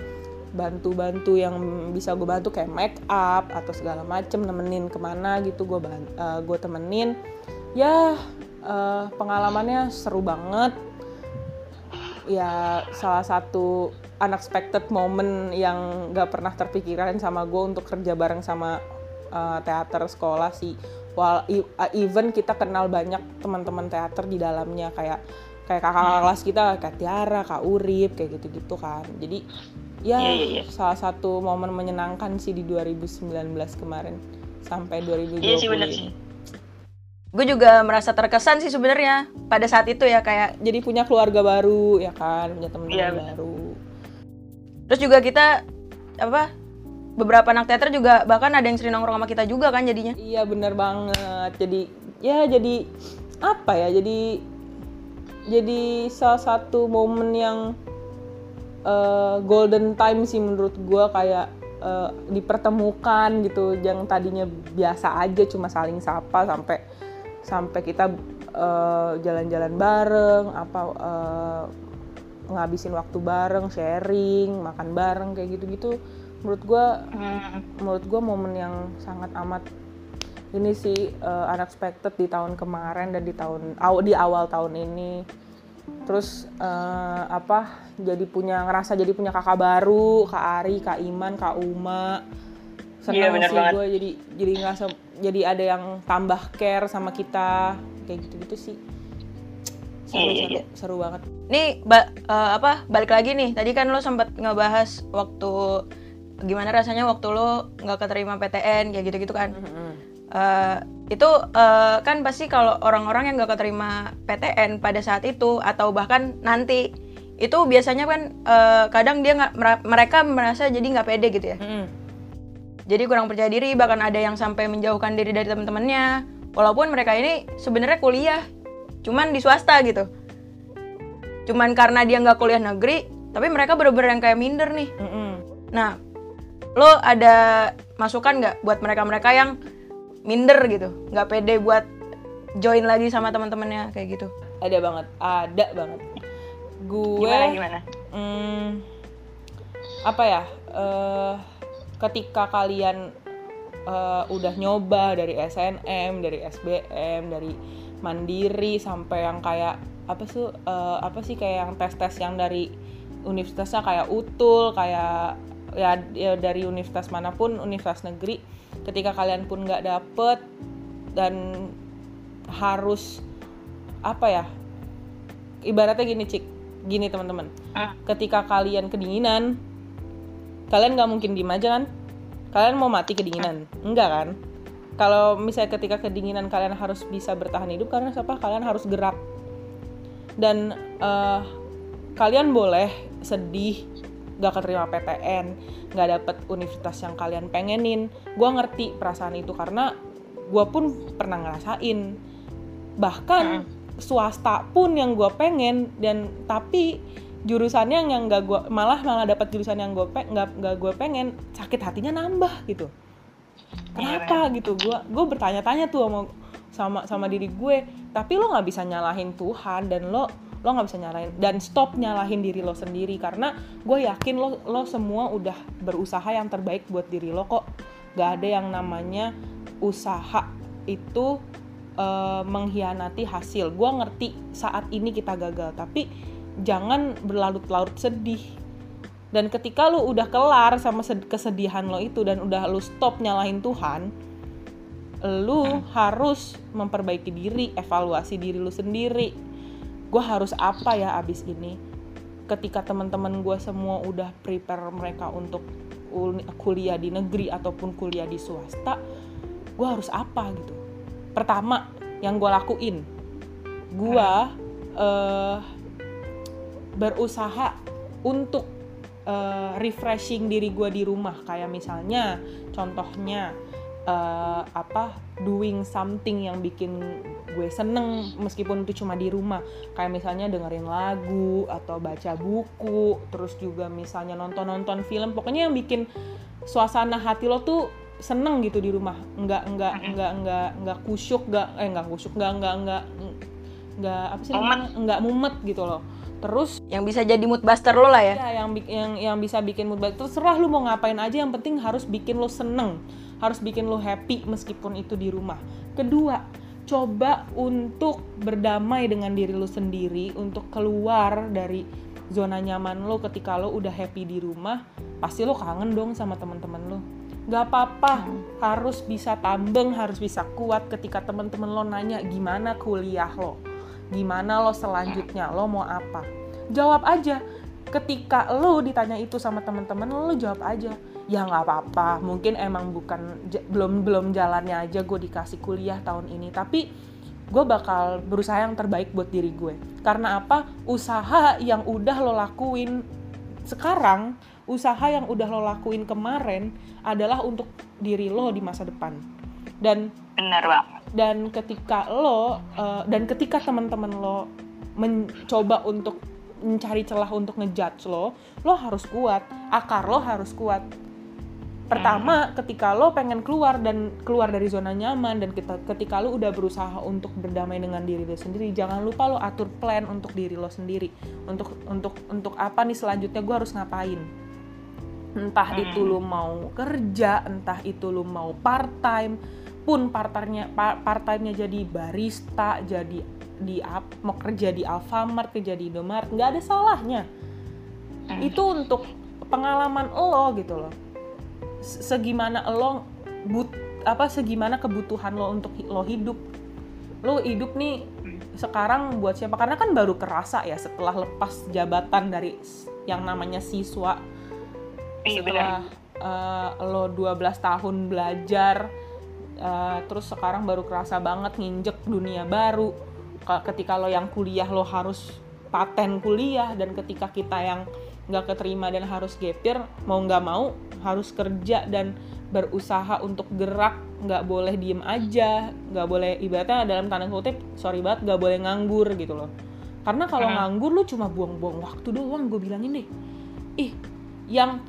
bantu-bantu yang bisa gue bantu kayak make up atau segala macem nemenin ke mana gitu gue gue temenin ya eh, pengalamannya seru banget ya salah satu unexpected moment yang gak pernah terpikiran sama gue untuk kerja bareng sama uh, teater sekolah sih. Wal i- uh, even kita kenal banyak teman-teman teater di dalamnya kayak kayak kakak kelas kita kayak Tiara, Kak Urip kayak gitu-gitu kan. Jadi ya Iya, iya, iya. salah satu momen menyenangkan sih di 2019 kemarin sampai 2020 Iya sih bener ini. sih. Gue juga merasa terkesan sih sebenarnya pada saat itu ya kayak Jadi punya keluarga baru ya kan, punya teman-teman Iya, bener. baru. terus juga kita apa beberapa anak teater juga bahkan ada yang sering nongkrong sama kita juga kan jadinya. Iya bener banget. Jadi ya jadi apa ya? Jadi jadi salah satu momen yang eh, golden time sih menurut gua kayak eh, dipertemukan gitu. Yang tadinya biasa aja cuma saling sapa sampai sampai kita eh, jalan-jalan bareng apa eh, ngabisin waktu bareng, sharing, makan bareng kayak gitu-gitu. Menurut gua Hmm. menurut gue momen yang sangat amat ini sih uh, unexpected di tahun kemarin dan di tahun aw- di awal tahun ini. Terus eh, apa jadi punya ngerasa jadi punya kakak baru kak Ari kak Iman kak Uma. Iya, seneng bener sih gue jadi jadi ngerasa jadi ada yang tambah care sama kita kayak gitu gitu sih. Seru Iya, iya, seru, iya. seru banget. Nih ba- eh, apa balik lagi nih. Tadi kan lo sempat ngebahas waktu gimana rasanya waktu lo nggak keterima PTN kayak gitu-gitu kan. Eh, itu eh, kan pasti kalau orang-orang yang nggak keterima PTN pada saat itu atau bahkan nanti itu biasanya kan eh, kadang dia nggak mereka merasa jadi nggak pede gitu ya. Mm-mm. Jadi kurang percaya diri bahkan ada yang sampai menjauhkan diri dari teman-temannya. Walaupun mereka ini sebenarnya kuliah cuman di swasta gitu. Cuman karena dia nggak kuliah negeri, tapi mereka bener-bener yang kayak minder nih. Mm-mm. Nah, lo ada masukan nggak buat mereka-mereka yang minder gitu, nggak pede buat join lagi sama teman-temannya kayak gitu? ada banget ada banget gue Gimana gimana? Hmm, apa ya? eh, ketika kalian eh, udah nyoba dari SNM, dari SBM, dari Mandiri sampai yang kayak apa sih? eh, apa sih kayak yang tes-tes yang dari universitasnya kayak Utul, kayak ya, ya dari universitas mana pun, universitas negeri. Ketika kalian pun nggak dapet dan harus apa ya? Ibaratnya gini, Cik. Gini, teman-teman Hmm. ketika kalian kedinginan kalian nggak mungkin diem aja kan kalian mau mati kedinginan enggak kan kalau misalnya ketika kedinginan kalian harus bisa bertahan hidup karena siapa kalian harus gerak dan eh, kalian boleh sedih gak keterima PTN nggak dapet universitas yang kalian pengenin. Gue ngerti perasaan itu karena gue pun pernah ngerasain. Bahkan swasta pun yang gue pengen dan tapi jurusannya yang nggak gue malah malah dapat jurusan yang gue pe nggak nggak gue pengen sakit hatinya nambah gitu. Kenapa gitu? Gue gue bertanya-tanya tuh sama sama sama diri gue. Tapi lo nggak bisa nyalahin Tuhan dan lo lo nggak bisa nyalahin dan stop nyalahin diri lo sendiri karena gue yakin lo lo semua udah berusaha yang terbaik buat diri lo kok. Gak ada yang namanya usaha itu eh, mengkhianati hasil. Gue ngerti saat ini kita gagal tapi jangan berlarut-larut sedih. Dan ketika lu udah kelar sama sed- kesedihan lo itu dan udah lu stop nyalahin Tuhan lu harus memperbaiki diri evaluasi diri lu sendiri gue harus apa ya abis ini? Ketika teman-teman gue semua udah prepare mereka untuk kuliah di negeri ataupun kuliah di swasta gue harus apa gitu? Pertama yang gue lakuin gue eh, berusaha untuk eh, refreshing diri gue di rumah. Kayak misalnya contohnya eh, apa doing something yang bikin gue seneng meskipun itu cuma di rumah. Kayak misalnya dengerin lagu atau baca buku terus juga misalnya nonton-nonton film. Pokoknya yang bikin suasana hati lo tuh seneng gitu di rumah. Nggak nggak nggak nggak nggak kusyuk nggak eh nggak kusyuk nggak nggak nggak nggak apa sih Mumet. nggak mumet gitu loh. Terus Yang bisa jadi mood buster lo lah ya. ya yang yang yang bisa bikin mood baik terserah lu mau ngapain aja yang penting harus bikin lo seneng harus bikin lo happy meskipun itu di rumah. Kedua coba untuk berdamai dengan diri lo sendiri untuk keluar dari zona nyaman lo ketika lo udah happy di rumah pasti lo kangen dong sama teman-teman lo nggak apa-apa harus bisa tambeng harus bisa kuat ketika teman-teman lo nanya gimana kuliah lo? Gimana lo selanjutnya? Lo mau apa? Jawab aja. Ketika lo ditanya itu sama teman-teman lo jawab aja ya nggak apa-apa. Mungkin emang bukan belum belum jalannya aja gue dikasih kuliah tahun ini. Tapi gue bakal berusaha yang terbaik buat diri gue. Karena apa? Usaha yang udah lo lakuin sekarang usaha yang udah lo lakuin kemarin adalah untuk diri lo di masa depan. Dan Bener banget. dan ketika lo eh, dan ketika teman-teman lo mencoba untuk mencari celah untuk ngejudge lo lo harus kuat. Akar lo harus kuat pertama ketika lo pengen keluar dan keluar dari zona nyaman dan kita ketika lo udah berusaha untuk berdamai dengan diri lo sendiri jangan lupa lo atur plan untuk diri lo sendiri. Untuk untuk untuk apa nih selanjutnya? Gue harus ngapain? Entah itu lo mau kerja entah itu lo mau part time pun part-time-nya part-time-nya jadi barista jadi di mau kerja di Alfamart kerja di Indomaret nggak ada salahnya. Itu untuk pengalaman lo gitu loh segimana lo but apa segimana kebutuhan lo untuk lo hidup. Lo hidup nih sekarang buat siapa? Karena kan baru kerasa ya setelah lepas jabatan dari yang namanya siswa. Iya setelah eh, lo 12 tahun belajar eh, terus sekarang baru kerasa banget nginjek dunia baru. Ka- ketika lo yang kuliah lo harus paten kuliah dan ketika kita yang nggak keterima dan harus gapir mau nggak mau harus kerja dan berusaha untuk gerak. Nggak boleh diem aja nggak boleh ibaratnya dalam tanda kutip sorry banget nggak boleh nganggur gitu loh. Karena kalau Hmm. nganggur lu cuma buang-buang waktu doang gue bilangin deh. Ih yang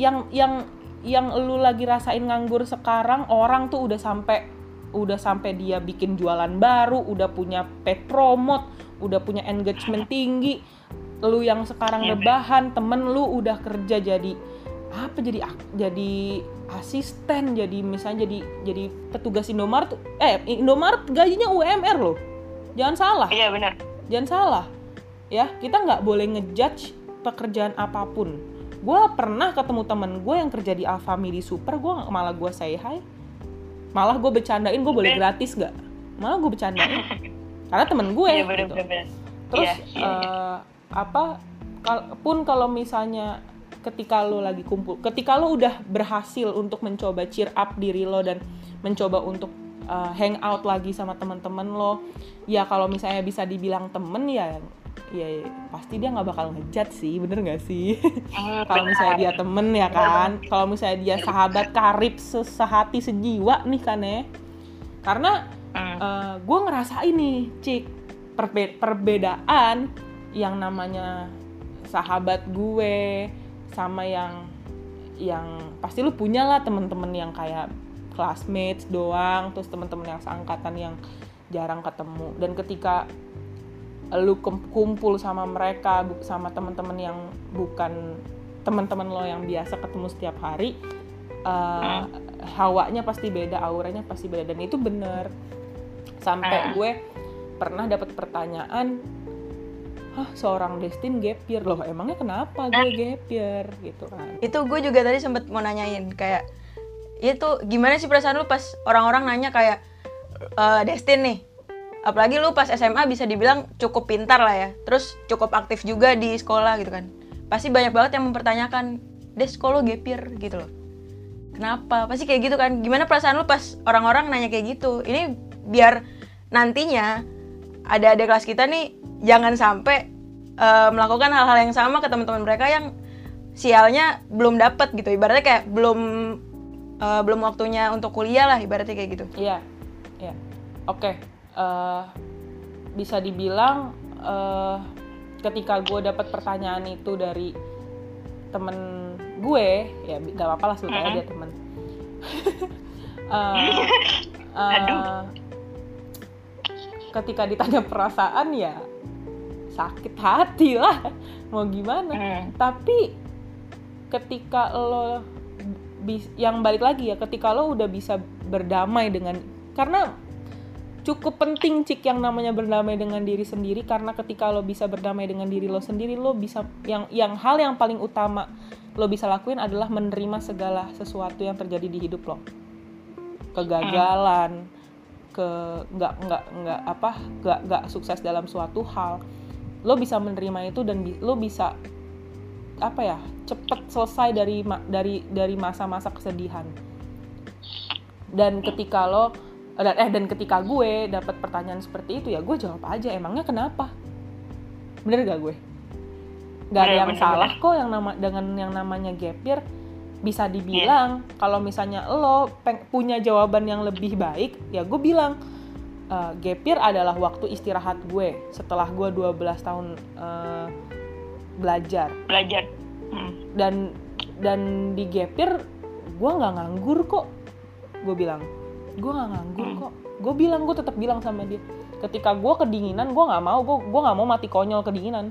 yang yang yang lu lagi rasain nganggur sekarang orang tuh udah sampai udah sampai dia bikin jualan baru udah punya paid promote udah punya engagement tinggi lu yang sekarang Iya, rebahan temen lu udah kerja jadi apa jadi jadi asisten jadi misalnya jadi jadi petugas Indomaret eh Indomaret gajinya UMR loh jangan salah Iya bener. jangan salah ya kita nggak boleh ngejudge pekerjaan apa pun gue pernah ketemu temen gue yang kerja di Alfamidi Super gue malah gue say hi malah gue bercandain gue boleh Oke. gratis gak malah gue bercandain karena temen gue Iya bener gitu. bener. terus Iya, iya, iya. eh, apa kal- pun kalau misalnya ketika lo lagi kumpul ketika lo udah berhasil untuk mencoba cheer up diri lo dan mencoba untuk eh, hang out lagi sama teman-teman lo ya kalau misalnya bisa dibilang temen ya ya pasti dia nggak bakal ngejat sih bener nggak sih? Hmm, kalau misalnya dia temen ya kan? Kalau misalnya dia sahabat karib se- sehati sejiwa nih kan ya? Karena Hmm. gue ngerasain nih cik perbe- perbedaan yang namanya sahabat gue sama yang yang pasti lu punya lah temen-temen yang kayak classmates doang terus temen-temen yang seangkatan yang jarang ketemu. Dan ketika lu kum- kumpul sama mereka sama teman-teman yang bukan teman-teman lo yang biasa ketemu setiap hari uh, hawanya pasti beda auranya pasti beda. Dan itu bener. Sampai Hmm. gue pernah dapat pertanyaan hah seorang Destin gap year loh emangnya kenapa gue gap year gitu kan. Itu gue juga tadi sempet mau nanyain kayak itu gimana sih perasaan lu pas orang-orang nanya kayak "Eh, Destin nih? Apalagi lu pas SMA bisa dibilang cukup pintar lah ya terus cukup aktif juga di sekolah gitu kan. Pasti banyak banget yang mempertanyakan Des kok lu gap year?" gitu loh. Kenapa? Pasti kayak gitu kan. Gimana perasaan lu pas orang-orang nanya kayak gitu? Ini biar nantinya ada adik kelas kita nih jangan sampai eh, melakukan hal-hal yang sama ke teman-teman mereka yang sialnya belum dapet gitu ibaratnya kayak belum eh, belum waktunya untuk kuliah lah ibaratnya kayak gitu Iya, iya. Oke, eh, bisa dibilang eh, ketika gue dapat pertanyaan itu dari temen gue, ya gak apa-apa lah sebetulnya dia temen. Eh, eh, Aduh. Ketika ditanya perasaan ya sakit hati lah. Mau gimana? Hmm. tapi ketika lo bis- yang balik lagi ya ketika lo udah bisa berdamai dengan karena cukup penting cik yang namanya berdamai dengan diri sendiri. Karena ketika lo bisa berdamai dengan diri lo sendiri lo bisa yang yang hal yang paling utama lo bisa lakuin adalah menerima segala sesuatu yang terjadi di hidup lo. Kegagalan ke nggak nggak nggak apa nggak nggak sukses dalam suatu hal lo bisa menerima itu dan bi- lo bisa apa ya cepet selesai dari ma- dari dari masa-masa kesedihan. Dan ketika lo dan eh dan ketika gue dapat pertanyaan seperti itu ya gue jawab aja emangnya kenapa? Bener gak gue? Nggak ada Bener, yang bener, salah bener. kok yang nama dengan yang namanya gap year bisa dibilang kalau misalnya lo peng- punya jawaban yang lebih baik ya gue bilang eh, gap year adalah waktu istirahat gue setelah gue 12 tahun eh, belajar. Belajar. Hmm. dan dan di gap year gue nggak nganggur kok. Gue bilang gue nggak nganggur Hmm. kok. Gue bilang gue tetap bilang sama dia ketika gue kedinginan gue nggak mau gue gue nggak mau mati konyol kedinginan.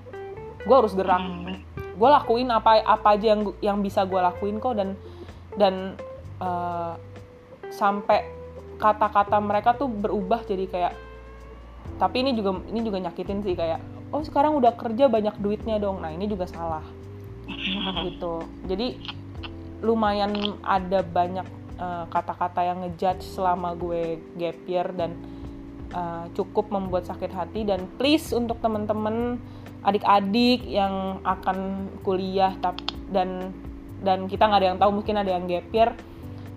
Gue harus gerak. Hmm. Gue lakuin apa apa aja yang yang bisa gue lakuin kok dan dan eh, sampai kata-kata mereka tuh berubah jadi kayak tapi ini juga ini juga nyakitin sih kayak oh sekarang udah kerja banyak duitnya dong. Nah ini juga salah. Gitu. Jadi lumayan ada banyak eh, kata-kata yang ngejudge selama gue gap year dan eh, cukup membuat sakit hati. Dan please untuk temen-temen adik-adik yang akan kuliah dan dan kita nggak ada yang tahu mungkin ada yang gap year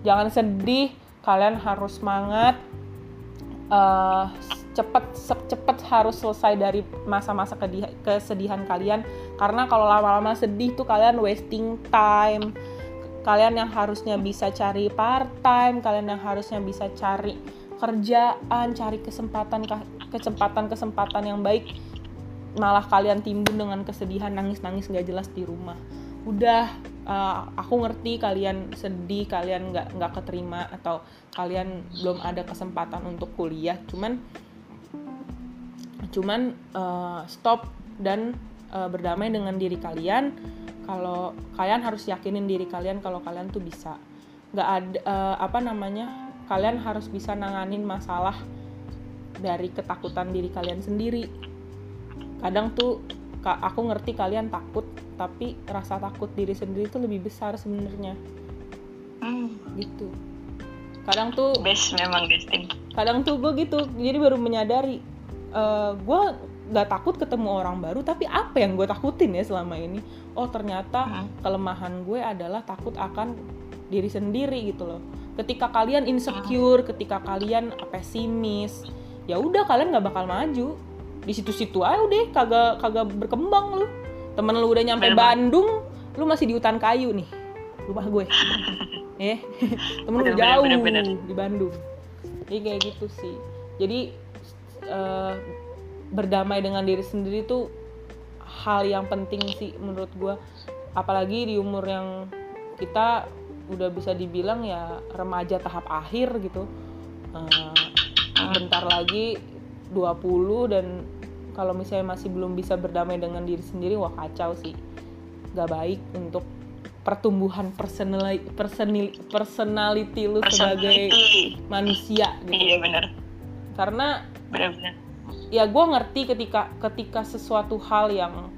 jangan sedih kalian harus semangat. Eh, cepet cepet harus selesai dari masa-masa kesedihan kalian. Karena kalau lama-lama sedih tuh kalian wasting time. Kalian yang harusnya bisa cari part time kalian yang harusnya bisa cari kerjaan cari kesempatan kesempatan kesempatan yang baik malah kalian timbun dengan kesedihan nangis-nangis nggak jelas di rumah. Udah uh, aku ngerti kalian sedih kalian nggak nggak keterima atau kalian belum ada kesempatan untuk kuliah. Cuman cuman uh, stop dan uh, berdamai dengan diri kalian. Kalau kalian harus yakinin diri kalian kalau kalian tuh bisa. Nggak ada uh, apa namanya kalian harus bisa nanganin masalah dari ketakutan diri kalian sendiri kadang tuh aku ngerti kalian takut tapi rasa takut diri sendiri tuh lebih besar sebenarnya. Hmm, gitu. Kadang tuh best memang Destin. kadang tuh gue gitu jadi baru menyadari eh gue nggak takut ketemu orang baru tapi apa yang gue takutin ya selama ini? Oh ternyata Hmm. kelemahan gue adalah takut akan diri sendiri gitu loh. Ketika kalian insecure ketika kalian pesimis ya udah kalian nggak bakal maju di situ-situ aja udah kagak kagak berkembang lu. Temen lu udah nyampe Bener banget. Bandung lu masih di hutan kayu nih. Rumah gue. Eh temen lu Bener, bener, jauh bener, bener. di Bandung. Jadi kayak gitu sih. Jadi eh, berdamai dengan diri sendiri tuh hal yang penting sih menurut gue apalagi di umur yang kita udah bisa dibilang ya remaja tahap akhir gitu. Eh, bentar lagi 20 dan kalau misalnya masih belum bisa berdamai dengan diri sendiri wah kacau sih. Gak baik untuk pertumbuhan personali, personil- personality lu sebagai Personality. manusia gitu. Iya bener, karena bener-bener. ya gue ngerti ketika ketika sesuatu hal yang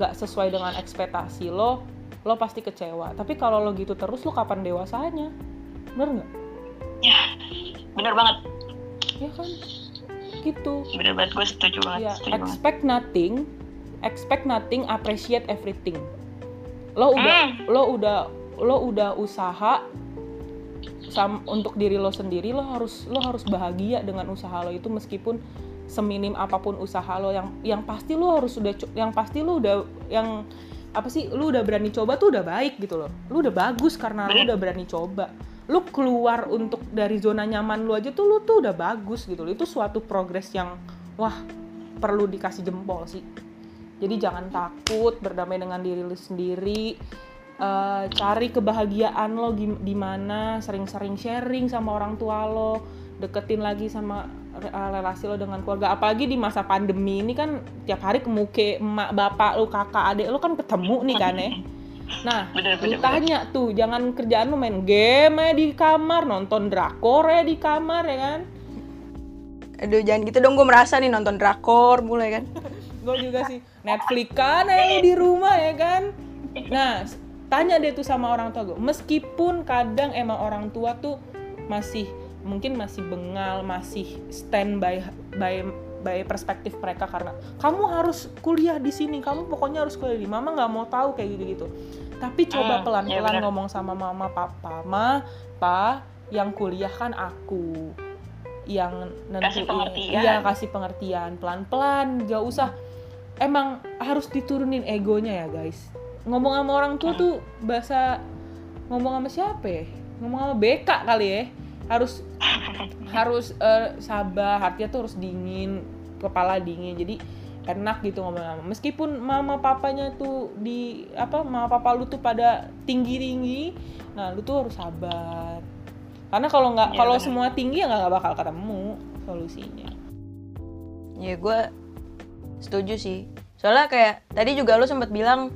nggak sesuai dengan ekspektasi lo lo pasti kecewa. Tapi kalau lo gitu terus lo kapan dewasanya? Bener nggak? Ya, bener banget, ya kan gitu bener banget. Gue setuju banget, ya setuju banget. expect nothing expect nothing appreciate everything lo udah Hmm. lo udah lo udah usaha sam untuk diri lo sendiri lo harus lo harus bahagia dengan usaha lo itu meskipun seminim apa pun usaha lo yang yang pasti lo harus udah yang pasti lo udah yang apa sih lo udah berani coba tuh udah baik gitu loh. Lo udah bagus karena Bener. udah berani coba. Lo keluar untuk dari zona nyaman lo aja tuh lo tuh udah bagus gitu loh. Itu suatu progres yang wah perlu dikasih jempol sih. Jadi jangan takut berdamai dengan diri lu sendiri. Eh, cari kebahagiaan lo di mana sering-sering sharing sama orang tua lo deketin lagi sama uh, relasi lo dengan keluarga. Apalagi di masa pandemi ini kan tiap hari ke muke emak bapak lo kakak adik lo kan ketemu nih kan ya. Nah Bener, lu bener, tanya tuh jangan kerjaan lu main game aja di kamar nonton drakor ya di kamar ya kan? Aduh jangan gitu dong gue merasa nih nonton drakor mulai kan. gue juga sih Netflix kan aja lu di rumah ya kan? Nah tanya deh tuh sama orang tua gue meskipun kadang emang orang tua tuh masih mungkin masih bengal masih stand by by by perspektif mereka karena kamu harus kuliah di sini kamu pokoknya harus kuliah di mama nggak mau tahu kayak gitu gitu tapi coba Hmm, pelan iya ngomong sama mama papa. Ma pa yang kuliah kan aku. Yang Kasih pengertian. iya kasih pengertian. Pelan pelan gak usah. Emang harus diturunin egonya ya guys. Ngomong sama orang tua tuh bahasa ngomong sama siapa ya? Ngomong sama BK kali ya harus harus eh, sabar hatinya tuh harus dingin kepala dingin jadi enak gitu ngomong sama meskipun mama papanya tuh di apa mama papa lu tuh pada tinggi tinggi nah lu tuh harus sabar. Karena kalau nggak Iya, kalau semua tinggi ya nggak nggak bakal ketemu solusinya. Ya gue setuju sih. Soalnya kayak tadi juga lu sempat bilang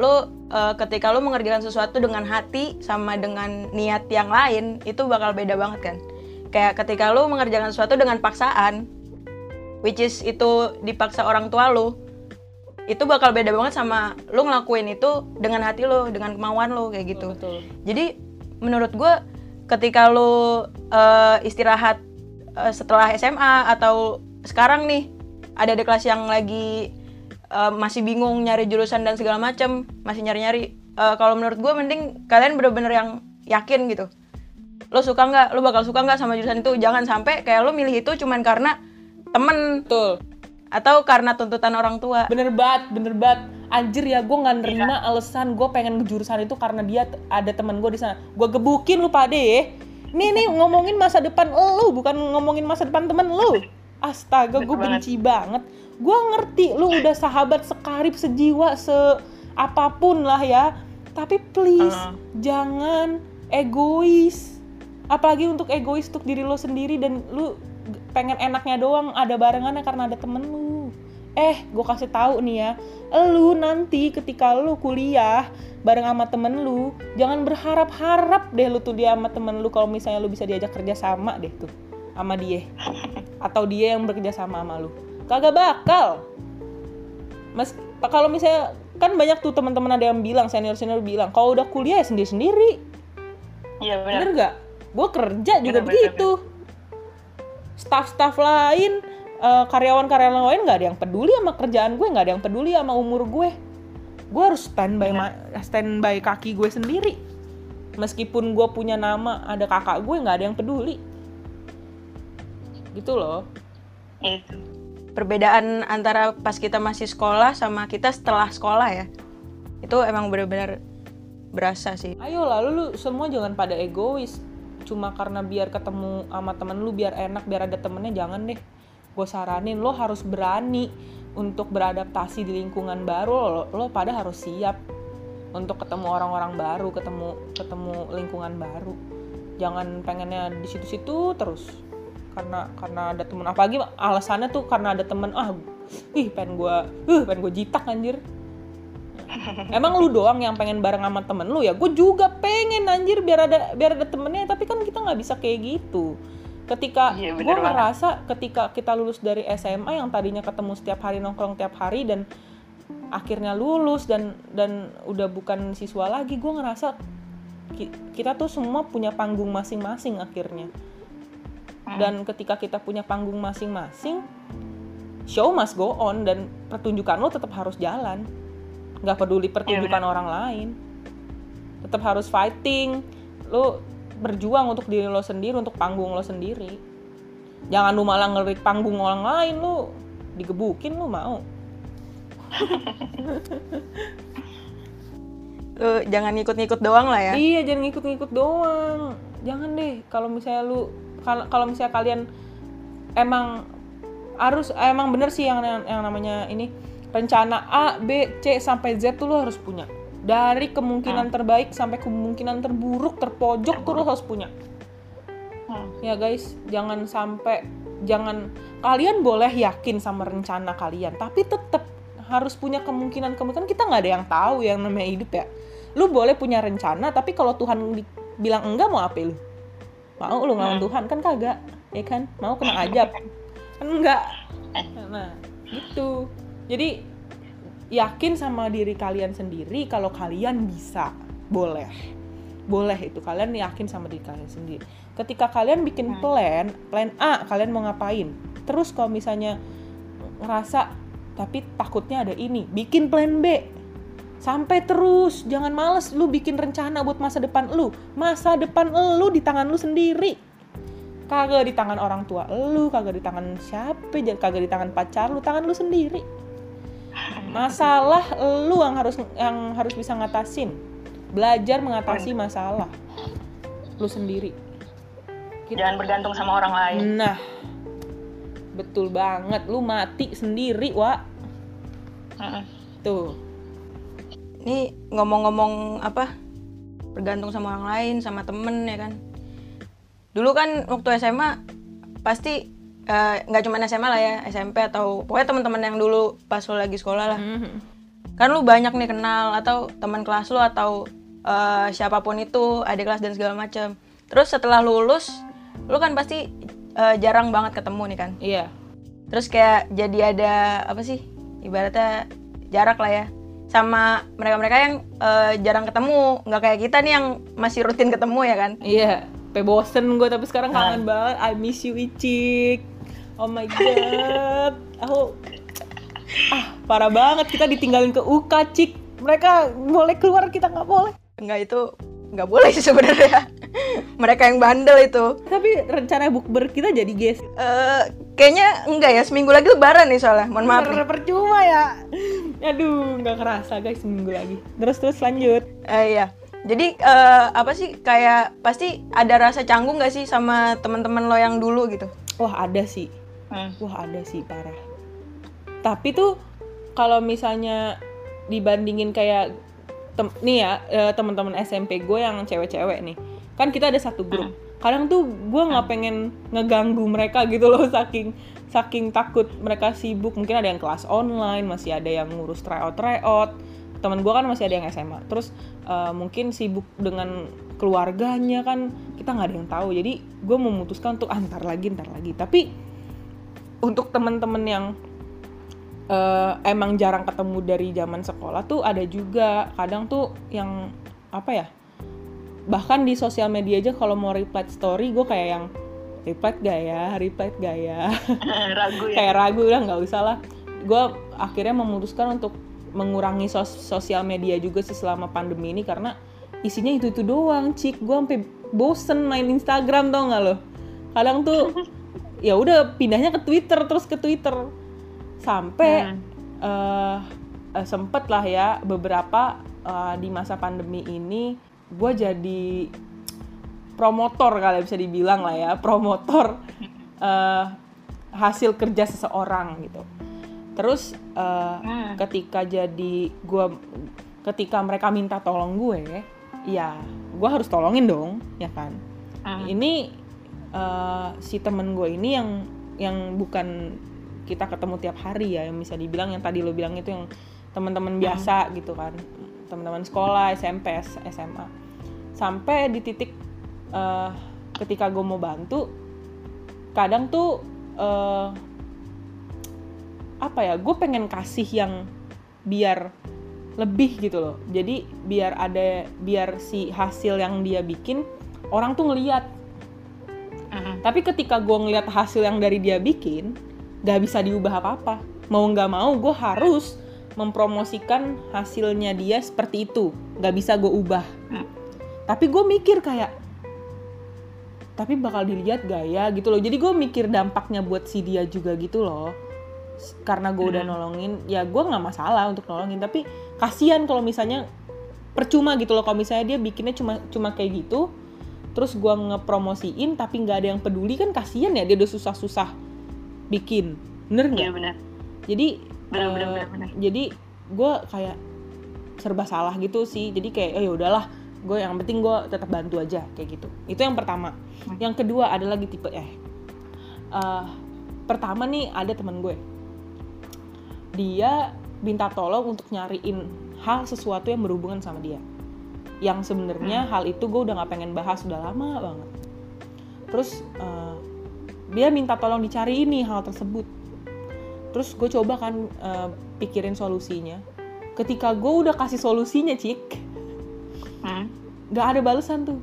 lu eh, ketika lu mengerjakan sesuatu dengan hati sama dengan niat yang lain itu bakal beda banget kan. Kayak ketika lu mengerjakan sesuatu dengan paksaan which is itu dipaksa orang tua lu itu bakal beda banget sama lu ngelakuin itu dengan hati lu, dengan kemauan lu kayak gitu. betul Jadi menurut gue ketika lu eh, istirahat eh, setelah SMA atau sekarang nih ada di kelas yang lagi eh, masih bingung nyari jurusan dan segala macem masih nyari-nyari. Eh, kalau menurut gue mending kalian bener-bener yang yakin gitu. Lo suka nggak? Lo bakal suka nggak sama jurusan itu? Jangan sampai kayak lo milih itu cuman karena temen betul. atau karena tuntutan orang tua. Bener banget bener banget. Anjir ya gue nggak nerima alasan gue pengen ke jurusan itu karena dia ada temen gue di sana. Gue gebukin lu pade ya nih nih ngomongin masa depan lu bukan ngomongin masa depan temen lu astaga gue benci banget. Gue ngerti lu udah sahabat sekarib sejiwa se apa pun lah ya. Tapi please Uh. jangan egois. Apalagi untuk egois untuk diri lo sendiri dan lu pengen enaknya doang ada barengannya karena ada temen lu. Eh gue kasih tahu nih ya lu nanti ketika lu kuliah bareng sama temen lu jangan berharap-harap deh lu tuh dia sama temen lu kalau misalnya lu bisa diajak kerja sama deh tuh sama dia. Atau dia yang bekerja sama sama lu. Kagak bakal. Mas kalau misalnya kan banyak tuh teman-teman ada yang bilang senior senior bilang kalau udah kuliah ya sendiri sendiri Iya benar. bener gak gue kerja juga Bener, begitu. staff-staff lain eh, karyawan-karyawan lain nggak ada yang peduli sama kerjaan gue nggak ada yang peduli sama umur gue. Gue harus standby ma- standby kaki gue sendiri. Meskipun gue punya nama ada kakak gue nggak ada yang peduli gitu loh. Itu. perbedaan antara pas kita masih sekolah sama kita setelah sekolah ya itu emang benar-benar berasa sih. Ayo lalu lu semua jangan pada egois. Cuma karena biar ketemu sama temen lu biar enak biar ada temennya jangan deh. Gue saranin lo harus berani untuk beradaptasi di lingkungan baru. Lo, lo pada harus siap untuk ketemu orang-orang baru ketemu ketemu lingkungan baru. Jangan pengennya di situ-situ terus karena karena ada temen apalagi alasannya tuh karena ada temen ah ih pengen gue uh pengen gue jitak anjir Emang lu doang yang pengen bareng sama temen lu ya? Gue juga pengen anjir biar ada biar ada temennya, tapi kan kita nggak bisa kayak gitu. Ketika Iya, gue ngerasa ketika kita lulus dari SMA yang tadinya ketemu setiap hari nongkrong tiap hari dan akhirnya lulus dan dan udah bukan siswa lagi, gue ngerasa ki- kita tuh semua punya panggung masing-masing akhirnya. Dan ketika kita punya panggung masing-masing, show must go on dan pertunjukan lo tetap harus jalan. Nggak peduli pertunjukan orang lain. Tetap harus fighting. Lo berjuang untuk diri lo sendiri untuk panggung lo sendiri. Jangan lu malah ngerik panggung orang lain lo digebukin lo mau. Lu jangan ngikut-ngikut doang lah ya? Iya, jangan ngikut-ngikut doang. Jangan deh kalau misalnya lu kalau kalau misalnya kalian emang harus emang bener sih yang yang namanya ini rencana A, B, C sampai Z tuh lo harus punya. Dari kemungkinan terbaik sampai kemungkinan terburuk, terpojok tuh lo harus punya. Hmm. ya guys jangan sampai jangan kalian boleh yakin sama rencana kalian tapi tetap harus punya kemungkinan kemungkinan kita nggak ada yang tahu yang namanya hidup ya lu boleh punya rencana tapi kalau Tuhan bilang enggak mau apa lu mau lu ngelawan Hmm. Tuhan kan kagak ya kan? Mau kena ajab. Kan enggak nah gitu. Jadi yakin sama diri kalian sendiri kalau kalian bisa. Boleh. Boleh itu. Kalian yakin sama diri kalian sendiri. Ketika kalian bikin Hmm. plan plan A kalian mau ngapain? Terus kalau misalnya ngerasa tapi takutnya ada ini. Bikin plan B sampai terus jangan males lu bikin rencana buat masa depan lu. Masa depan lu di tangan lu sendiri. Kagak di tangan orang tua lu kagak di tangan siapa kagak di tangan pacar lu tangan lu sendiri. Masalah lu yang harus yang harus bisa ngatasin. Belajar mengatasi masalah lu sendiri. Gitu. Jangan bergantung sama orang lain. nah betul banget. Lu mati sendiri wa Mm-mm. tuh Ini ngomong-ngomong apa? Bergantung sama orang lain, sama temen ya kan. Dulu kan waktu SMA pasti eh, nggak cuma SMA lah ya, SMP atau pokoknya teman-teman yang dulu pas lo lagi sekolah lah. Mhm. Kan lu banyak nih kenal atau teman kelas lu atau eh, siapa pun itu, adik kelas dan segala macam. Terus setelah lulus, lu kan pasti eh, jarang banget ketemu nih kan. iya Terus kayak jadi ada apa sih? Ibaratnya jarak lah ya sama mereka-mereka yang eh, jarang ketemu, nggak kayak kita nih yang masih rutin ketemu ya kan? iya pe bosen gue tapi sekarang kangen banget. I miss you Icik. Oh my god. Aku ah parah banget. Kita ditinggalin ke UK cik. Mereka boleh keluar kita nggak boleh. Enggak itu nggak boleh sih sebenarnya. mereka yang bandel itu. tapi rencana bukber kita jadi guys Eh, kayaknya enggak ya seminggu lagi lebaran nih soalnya. Mohon maaf. Bener, percuma ya aduh nggak kerasa guys seminggu lagi terus terus lanjut Eh, iya. Jadi eh, apa sih kayak pasti ada rasa canggung nggak sih sama teman-teman lo yang dulu gitu? wah ada sih Hmm. wah ada sih parah tapi tuh kalau misalnya dibandingin kayak tem- nih ya eh, teman-teman SMP gue yang cewek-cewek nih kan kita ada satu grup kadang tuh gue nggak pengen ngeganggu mereka gitu loh saking saking takut mereka sibuk. Mungkin ada yang kelas online masih ada yang ngurus tryout tryout teman gue kan masih ada yang SMA terus eh, mungkin sibuk dengan keluarganya kan kita nggak ada yang tahu. Jadi gue memutuskan untuk antar lagi antar lagi. Tapi untuk teman-teman yang eh, emang jarang ketemu dari zaman sekolah tuh ada juga. Kadang tuh yang apa ya bahkan di sosial media aja kalau mau reply story gue kayak yang reply gak ya? Reply gak ya? Ragu ya. kayak ragu lah nggak usah lah. Gue akhirnya memutuskan untuk mengurangi sos- sosial media juga sih selama pandemi ini karena isinya itu itu doang cik. Gue sampai bosen main Instagram tau nggak lo? Kadang tuh ya udah pindahnya ke Twitter terus ke Twitter. Sampai Hmm. eh eh, sempet lah ya beberapa eh, di masa pandemi ini gue jadi promotor kali bisa dibilang lah ya promotor eh, hasil kerja seseorang gitu. Terus Hmm. ketika jadi gua ketika mereka minta tolong gue ya gue harus tolongin dong ya kan? Hmm. ini eh, si temen gue ini yang yang bukan kita ketemu tiap hari ya yang bisa dibilang yang tadi lo bilang itu yang teman-teman biasa gitu kan. Teman-teman sekolah SMP SMA sampai di titik eh, ketika gue mau bantu kadang tuh eh, apa ya gue pengen kasih yang biar lebih gitu loh. Jadi biar ada biar si hasil yang dia bikin orang tuh ngeliat. Tapi ketika gue ngeliat hasil yang dari dia bikin gak bisa diubah apa-apa. Mau nggak mau gue harus mempromosikan hasilnya dia seperti itu. Gak bisa gue ubah. Hmm. Tapi gue mikir kayak tapi bakal dilihat gak ya gitu loh. Jadi gue mikir dampaknya buat si dia juga gitu loh. Karena gue udah Hmm. nolongin ya gue nggak masalah untuk nolongin. Tapi kasihan kalau misalnya percuma gitu loh. Kalau misalnya dia bikinnya cuma cuma kayak gitu terus gua ngepromosiin tapi nggak ada yang peduli kan kasihan ya dia udah susah-susah bikin. Bener nggak? Iya jadi Bener, bener, eh, bener, bener. jadi gue kayak serba salah gitu sih. Jadi kayak oh ya udahlah gue yang penting gue tetap bantu aja kayak gitu. Itu yang pertama. Yang kedua ada lagi tipe eh Eh, pertama nih ada teman gue. Dia minta tolong untuk nyariin hal sesuatu yang berhubungan sama dia. Yang sebenarnya hal itu gue udah nggak pengen bahas udah lama banget. Terus eh, dia minta tolong dicari ini hal tersebut. Terus gue coba kan eh, pikirin solusinya. Ketika gue udah kasih solusinya cik Hmm. nggak ada balasan tuh.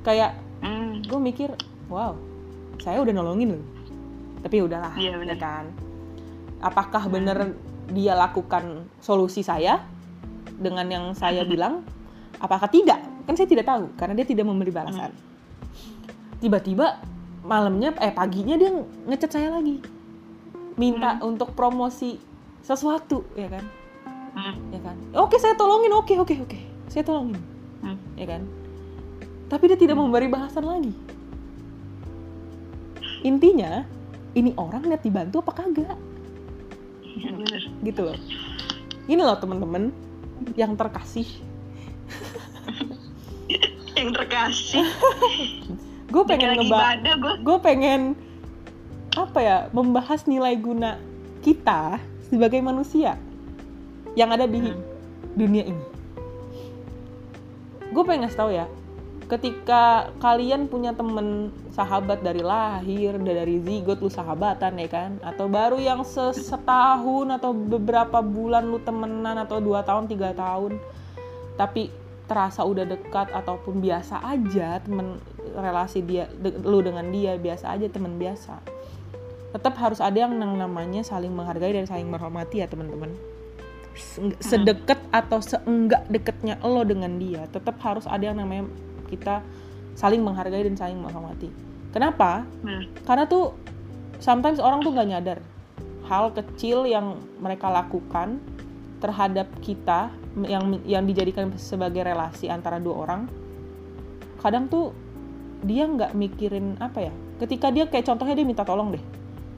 Kayak Hmm. gue mikir wow saya udah nolongin loh. Tapi ya udahlah Iya, bener. ya kan. Apakah bener dia lakukan solusi saya dengan yang saya bilang? Apakah tidak? Kan saya tidak tahu karena dia tidak memberi balasan. Tiba-tiba malamnya eh paginya dia ngechat saya lagi. Minta untuk promosi sesuatu ya kan? Hmm. ya kan? Oke saya tolongin. Oke oke oke saya tolongin Hmm. ya kan tapi dia tidak memberi bahasan lagi intinya ini orang lihat dibantu apa kagak bener. gitu loh ini loh temen-temen yang terkasih Yang terkasih. gue pengen ngebahas gue pengen apa ya membahas nilai guna kita sebagai manusia yang ada di Hmm. dunia ini. Gue pengen ngasih tahu ya, ketika kalian punya temen sahabat dari lahir, dari zigot lu sahabatan ya kan, atau baru yang se- setahun atau beberapa bulan lu temenan atau dua tahun tiga tahun, tapi terasa udah dekat ataupun biasa aja temen relasi dia de- lu dengan dia biasa aja temen biasa tetap harus ada yang namanya saling menghargai dan saling menghormati ya teman-teman sedekat atau seenggak deketnya lo dengan dia tetap harus ada yang namanya kita saling menghargai dan saling menghormati. Kenapa? Bener. karena tuh sometimes orang tuh nggak nyadar hal kecil yang mereka lakukan terhadap kita yang yang dijadikan sebagai relasi antara dua orang kadang tuh dia nggak mikirin apa ya? Ketika dia kayak contohnya dia minta tolong deh.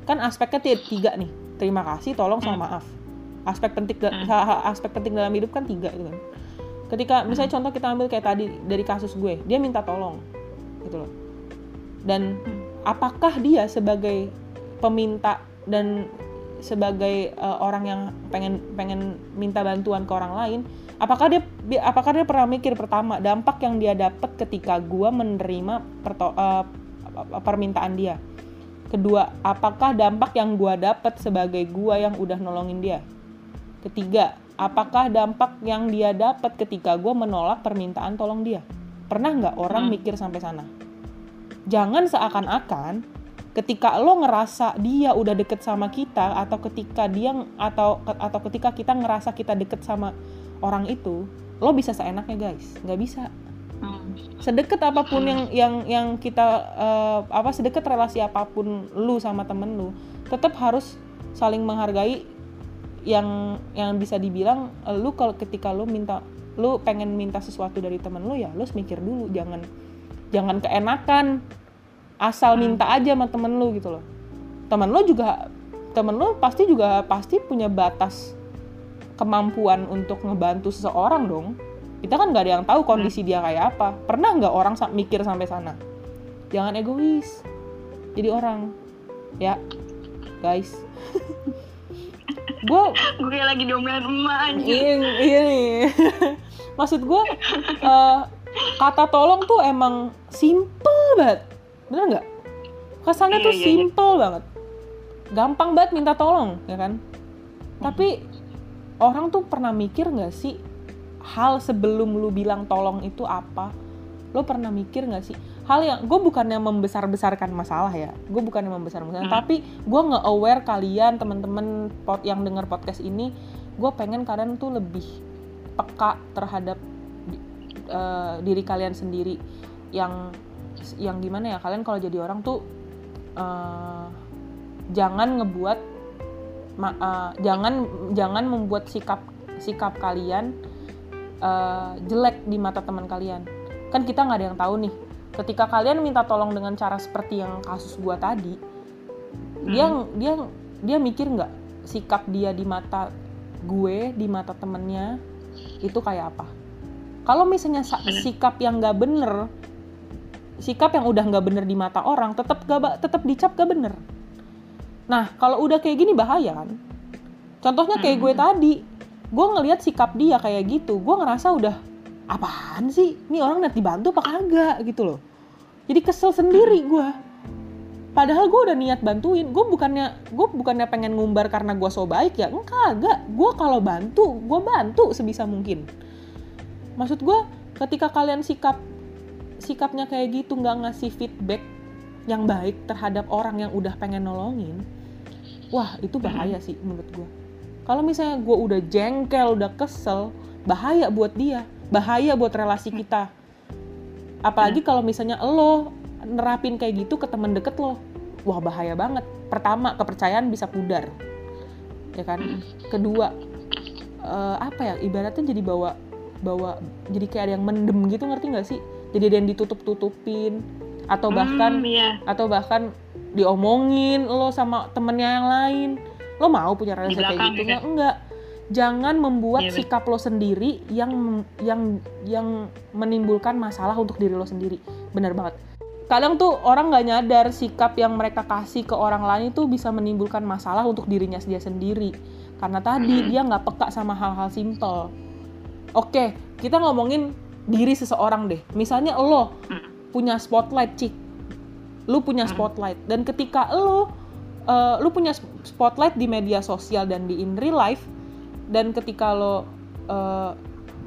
Kan aspeknya ti- tiga nih. Terima kasih tolong sama maaf aspek penting Hmm. ha- aspek penting dalam hidup kan tiga gitu kan. Ketika misalnya contoh kita ambil kayak tadi dari kasus gue dia minta tolong gitu loh. Dan Hmm. apakah dia sebagai peminta dan sebagai uh, orang yang pengen pengen minta bantuan ke orang lain apakah dia apakah dia pernah mikir pertama dampak yang dia dapat ketika gua menerima perto- uh, permintaan dia? Kedua apakah dampak yang gua dapat sebagai gua yang udah nolongin dia ketiga apakah dampak yang dia dapat ketika gua menolak permintaan tolong dia pernah nggak orang Hmm. mikir sampai sana jangan seakan-akan ketika lo ngerasa dia udah deket sama kita atau ketika dia atau atau ketika kita ngerasa kita deket sama orang itu lo bisa seenaknya guys nggak bisa Hmm. sedekat apa pun yang yang yang kita eh, apa sedekat relasi apa pun lu sama temen lu tetap harus saling menghargai yang yang bisa dibilang lu kalau ketika lu minta lu pengen minta sesuatu dari temen lu ya lu harus mikir dulu jangan jangan keenakan. Asal Hmm. minta aja sama temen lu gitu loh. Temen lu juga temen lu pasti juga pasti punya batas kemampuan untuk ngebantu seseorang dong. Kita kan nggak ada yang tahu kondisi dia kayak apa. Pernah nggak orang mikir sampai sana? Jangan egois. Jadi orang. Ya guys gue Gue kayak lagi diomelin emak aja. ini ini maksud gue eh, kata tolong tuh emang simple banget. Bener nggak? Kesannya Iya, tuh iya, iya. simple banget. Gampang banget minta tolong ya kan? Tapi orang tuh pernah mikir nggak sih hal sebelum lu bilang tolong itu apa? Lo pernah mikir nggak sih hal yang gue bukannya membesar besarkan masalah ya gue bukannya membesar besarkan Hmm. tapi gue nge aware kalian temen-temen pot yang dengar podcast ini gue pengen kalian tuh lebih peka terhadap eh, diri kalian sendiri yang yang gimana ya kalian kalau jadi orang tuh eh, jangan ngebuat ma- eh, jangan jangan membuat sikap sikap kalian eh, jelek di mata teman kalian kan kita nggak ada yang tahu nih ketika kalian minta tolong dengan cara seperti yang kasus gua tadi dia dia dia mikir nggak sikap dia di mata gue di mata temennya itu kayak apa? Kalau misalnya sa- sikap yang nggak bener sikap yang udah nggak bener di mata orang tetap gak tetap dicap gak bener. Nah kalau udah kayak gini bahaya kan contohnya kayak gue tadi gue ngelihat sikap dia kayak gitu gue ngerasa udah apaan sih? Ini orang nanti dibantu apa kagak? Gitu loh. Jadi kesel sendiri gue padahal gue udah niat bantuin. Gue bukannya gue bukannya pengen ngumbar karena gue so baik ya enggak enggak gue kalau bantu gue bantu sebisa mungkin. Maksud gue ketika kalian sikap sikapnya kayak gitu nggak ngasih feedback yang baik terhadap orang yang udah pengen nolongin wah itu bahaya sih menurut gue kalau misalnya gue udah jengkel udah kesel bahaya buat dia bahaya buat relasi kita. Apalagi kalau misalnya lo nerapin kayak gitu ke temen deket lo wah bahaya banget. Pertama kepercayaan bisa pudar ya kan? Kedua eh, apa ya ibaratnya jadi bawa bawa jadi kayak ada yang mendem gitu ngerti nggak sih? Jadi ada yang ditutup tutupin atau bahkan Hmm, iya. atau bahkan diomongin lo sama temennya yang lain. Lo mau punya relasi kayak belakang gitu ya, nggak? Enggak jangan membuat Iya, betul. sikap lo sendiri yang yang yang menimbulkan masalah untuk diri lo sendiri. Benar banget. Kadang tuh orang nggak nyadar sikap yang mereka kasih ke orang lain itu bisa menimbulkan masalah untuk dirinya dia sendiri. Karena tadi dia nggak peka sama hal-hal simple oke kita ngomongin diri seseorang deh. Misalnya lo punya spotlight cik. Lu punya spotlight. Dan ketika lu uh, lu punya spotlight di media sosial dan di in real life dan ketika lo uh,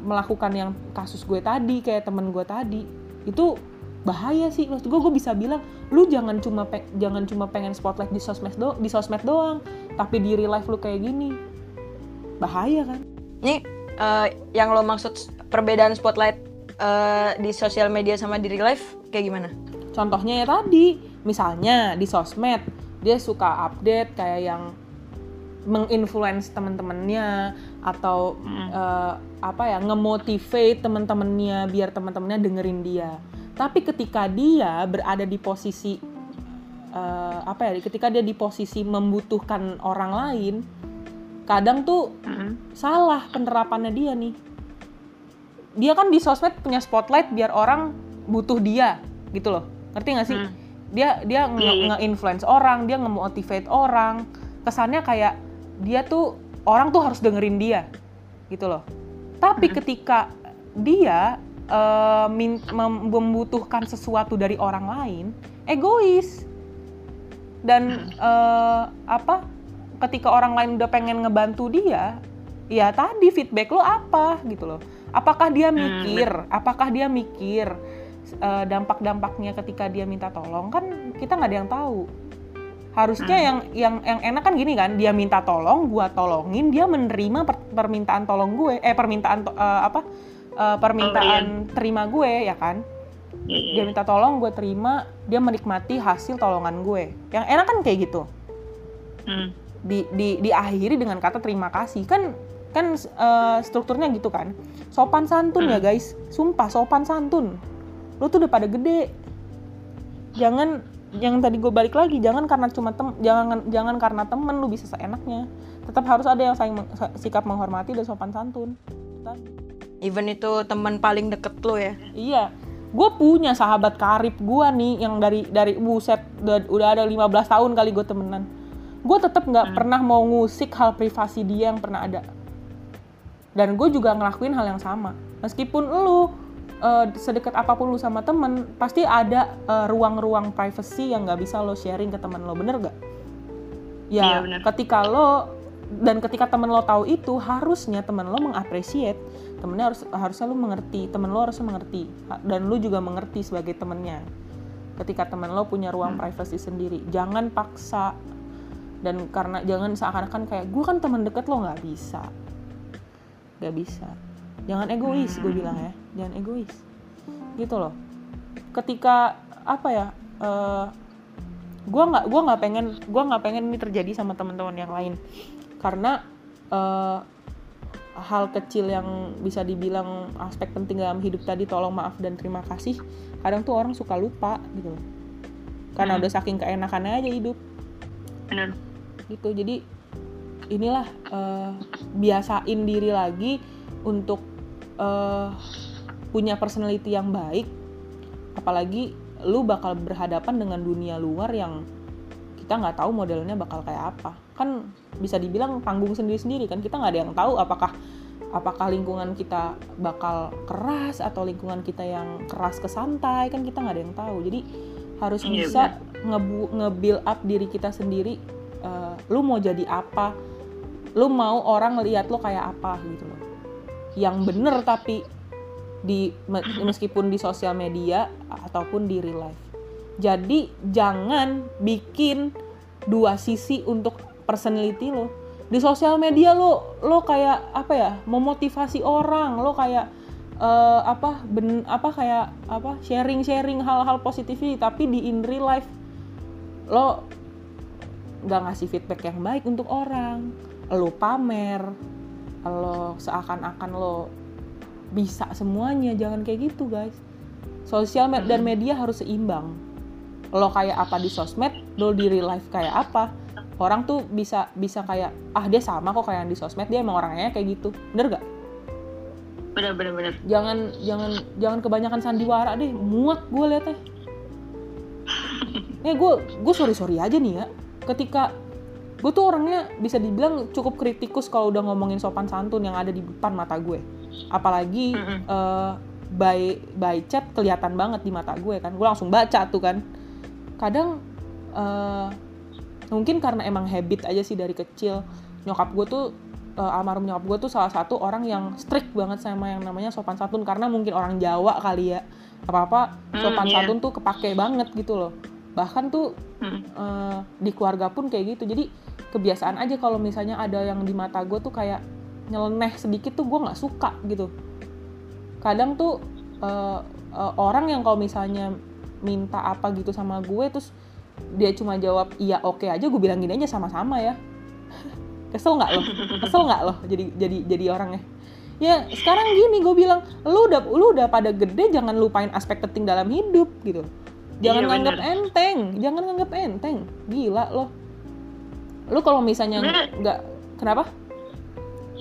melakukan yang kasus gue tadi kayak temen gue tadi itu bahaya sih. Maksud gue gue bisa bilang lu jangan cuma pe- jangan cuma pengen spotlight di sosmed do di sosmed doang tapi di real life lu kayak gini. Bahaya kan? Ini eh, yang lo maksud perbedaan spotlight eh, di sosial media sama di real life kayak gimana? Contohnya ya tadi, misalnya di sosmed dia suka update kayak yang menginfluence teman-temannya atau eh, apa ya ngemotivate teman-temannya biar teman-temannya dengerin dia. Tapi ketika dia berada di posisi eh, apa ya? Ketika dia di posisi membutuhkan orang lain, kadang tuh Mm-mm. salah penerapannya dia nih. Dia kan di sosmed punya spotlight biar orang butuh dia gitu loh. Ngerti gak sih? Hmm. Dia dia nge- Iya, iya. nge-influence orang, dia nge-motivate orang. Kesannya kayak dia tuh orang tuh harus dengerin dia gitu loh. Tapi ketika dia mem- membutuhkan sesuatu dari orang lain, egois. Dan eh, apa? Ketika orang lain udah pengen ngebantu dia, ya tadi feedback lo apa gitu loh. Apakah dia mikir? Apakah dia mikir eh, dampak-dampaknya ketika dia minta tolong? Kan kita nggak ada yang tahu. Harusnya yang yang yang enak kan gini kan, dia minta tolong, gua tolongin, dia menerima per- permintaan tolong gue, eh permintaan to- eh, apa? eh, permintaan terima gue ya kan? Dia minta tolong, gue terima, dia menikmati hasil tolongan gue. Yang enak kan kayak gitu. Hmm. di, di diakhiri dengan kata terima kasih. Kan kan eh, strukturnya gitu kan. Sopan santun ya guys. Sumpah sopan santun. Lu tuh udah pada gede. Jangan yang tadi gue balik lagi jangan karena cuma tem jangan jangan karena temen lu bisa seenaknya tetap harus ada yang saling meng- sikap menghormati dan sopan santun. Even itu teman paling deket lo ya. Iya, gue punya sahabat karib gue nih yang dari dari buset udah, udah ada 15 tahun kali gue temenan. Gue tetap nggak pernah mau ngusik hal privasi dia yang pernah ada. Dan gue juga ngelakuin hal yang sama. Meskipun lu eh, sedekat apa pun lu sama temen, pasti ada eh, ruang-ruang privacy yang nggak bisa lo sharing ke temen lo, bener gak? Iya, Ya, bener. ketika lo dan ketika temen lo tahu itu, harusnya temen lo mengapresiat temennya harus harusnya lu mengerti temen lo harusnya mengerti. Dan lu juga mengerti sebagai temennya. Ketika temen lo punya ruang privasi sendiri jangan paksa. Dan karena jangan seakan-akan kayak gue kan teman deket lo. Nggak bisa. Nggak bisa jangan egois gue bilang ya. Jangan egois. Gitu loh. Ketika apa ya eh gue nggak gua nggak pengen gua nggak pengen ini terjadi sama teman-teman yang lain. Karena eh, hal kecil yang bisa dibilang aspek penting dalam hidup tadi tolong maaf dan terima kasih kadang tuh orang suka lupa gitu loh. Karena udah saking keenakannya aja hidup. Bener. gitu. Jadi inilah eh, biasain diri lagi untuk eh, punya personality yang baik apalagi lu bakal berhadapan dengan dunia luar yang kita nggak tahu modelnya bakal kayak apa. Kan bisa dibilang panggung sendiri-sendiri kan kita nggak ada yang tahu apakah apakah lingkungan kita bakal keras atau lingkungan kita yang keras ke santai kan kita nggak ada yang tahu. Jadi harus Iya, bisa ngebu nge-build up diri kita sendiri eh, lu mau jadi apa lu mau orang lihat lo kayak apa gitu loh yang bener tapi di me- meskipun di sosial media ataupun di real life. Jadi jangan bikin dua sisi untuk personality lo. Di sosial media lo lo kayak apa ya memotivasi orang. Lo kayak eh, apa ben apa kayak apa sharing sharing hal-hal positif tapi di in real life lo nggak ngasih feedback yang baik untuk orang. Lo pamer lo seakan-akan lo bisa semuanya jangan kayak gitu guys. Sosial me- dan media harus seimbang. Lo kayak apa di sosmed lo di real life kayak apa orang tuh bisa bisa kayak ah dia sama kok kayak yang di sosmed dia emang orangnya kayak gitu. Bener gak bener bener bener. Jangan jangan jangan kebanyakan sandiwara deh. Muak gue liatnya. Ya gue gue sorry sorry aja nih ya. Ketika gue tuh orangnya bisa dibilang cukup kritikus kalau udah ngomongin sopan santun yang ada di depan mata gue. Apalagi Mm-mm. eh, by by chat kelihatan banget di mata gue kan. Gue langsung baca tuh kan. Kadang eh, mungkin karena emang habit aja sih dari kecil nyokap gue tuh eh, almarhum nyokap gue tuh salah satu orang yang strict banget sama yang namanya sopan santun. Karena mungkin orang Jawa kali ya. Apa apa Hmm, sopan iya. santun tuh kepake banget gitu loh bahkan tuh Hmm. eh, di keluarga pun kayak gitu. Jadi kebiasaan aja kalau misalnya ada yang di mata gue tuh kayak nyeleneh sedikit tuh gue nggak suka gitu. Kadang tuh eh, eh, orang yang kalau misalnya minta apa gitu sama gue terus dia cuma jawab iya oke aja gue bilang gini aja sama-sama ya. Kesel nggak lo? Kesel nggak lo? Jadi jadi jadi orangnya ya. Sekarang gini gue bilang lu udah lu udah pada gede jangan lupain aspek penting dalam hidup gitu jangan Iya, nganggap bener. enteng jangan nganggap enteng gila lo lu kalau misalnya nggak kenapa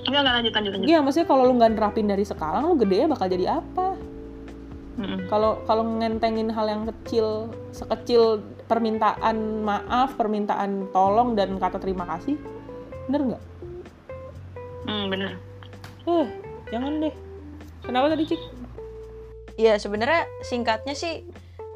enggak enggak lanjut lanjut lanjut Iya, maksudnya kalau lu nggak nerapin dari sekarang, lu gede bakal jadi apa? Kalau kalau ngentengin hal yang kecil, sekecil permintaan maaf, permintaan tolong dan kata terima kasih, bener nggak? Hmm, bener Eh, jangan deh. Kenapa tadi cik? Iya sebenarnya singkatnya sih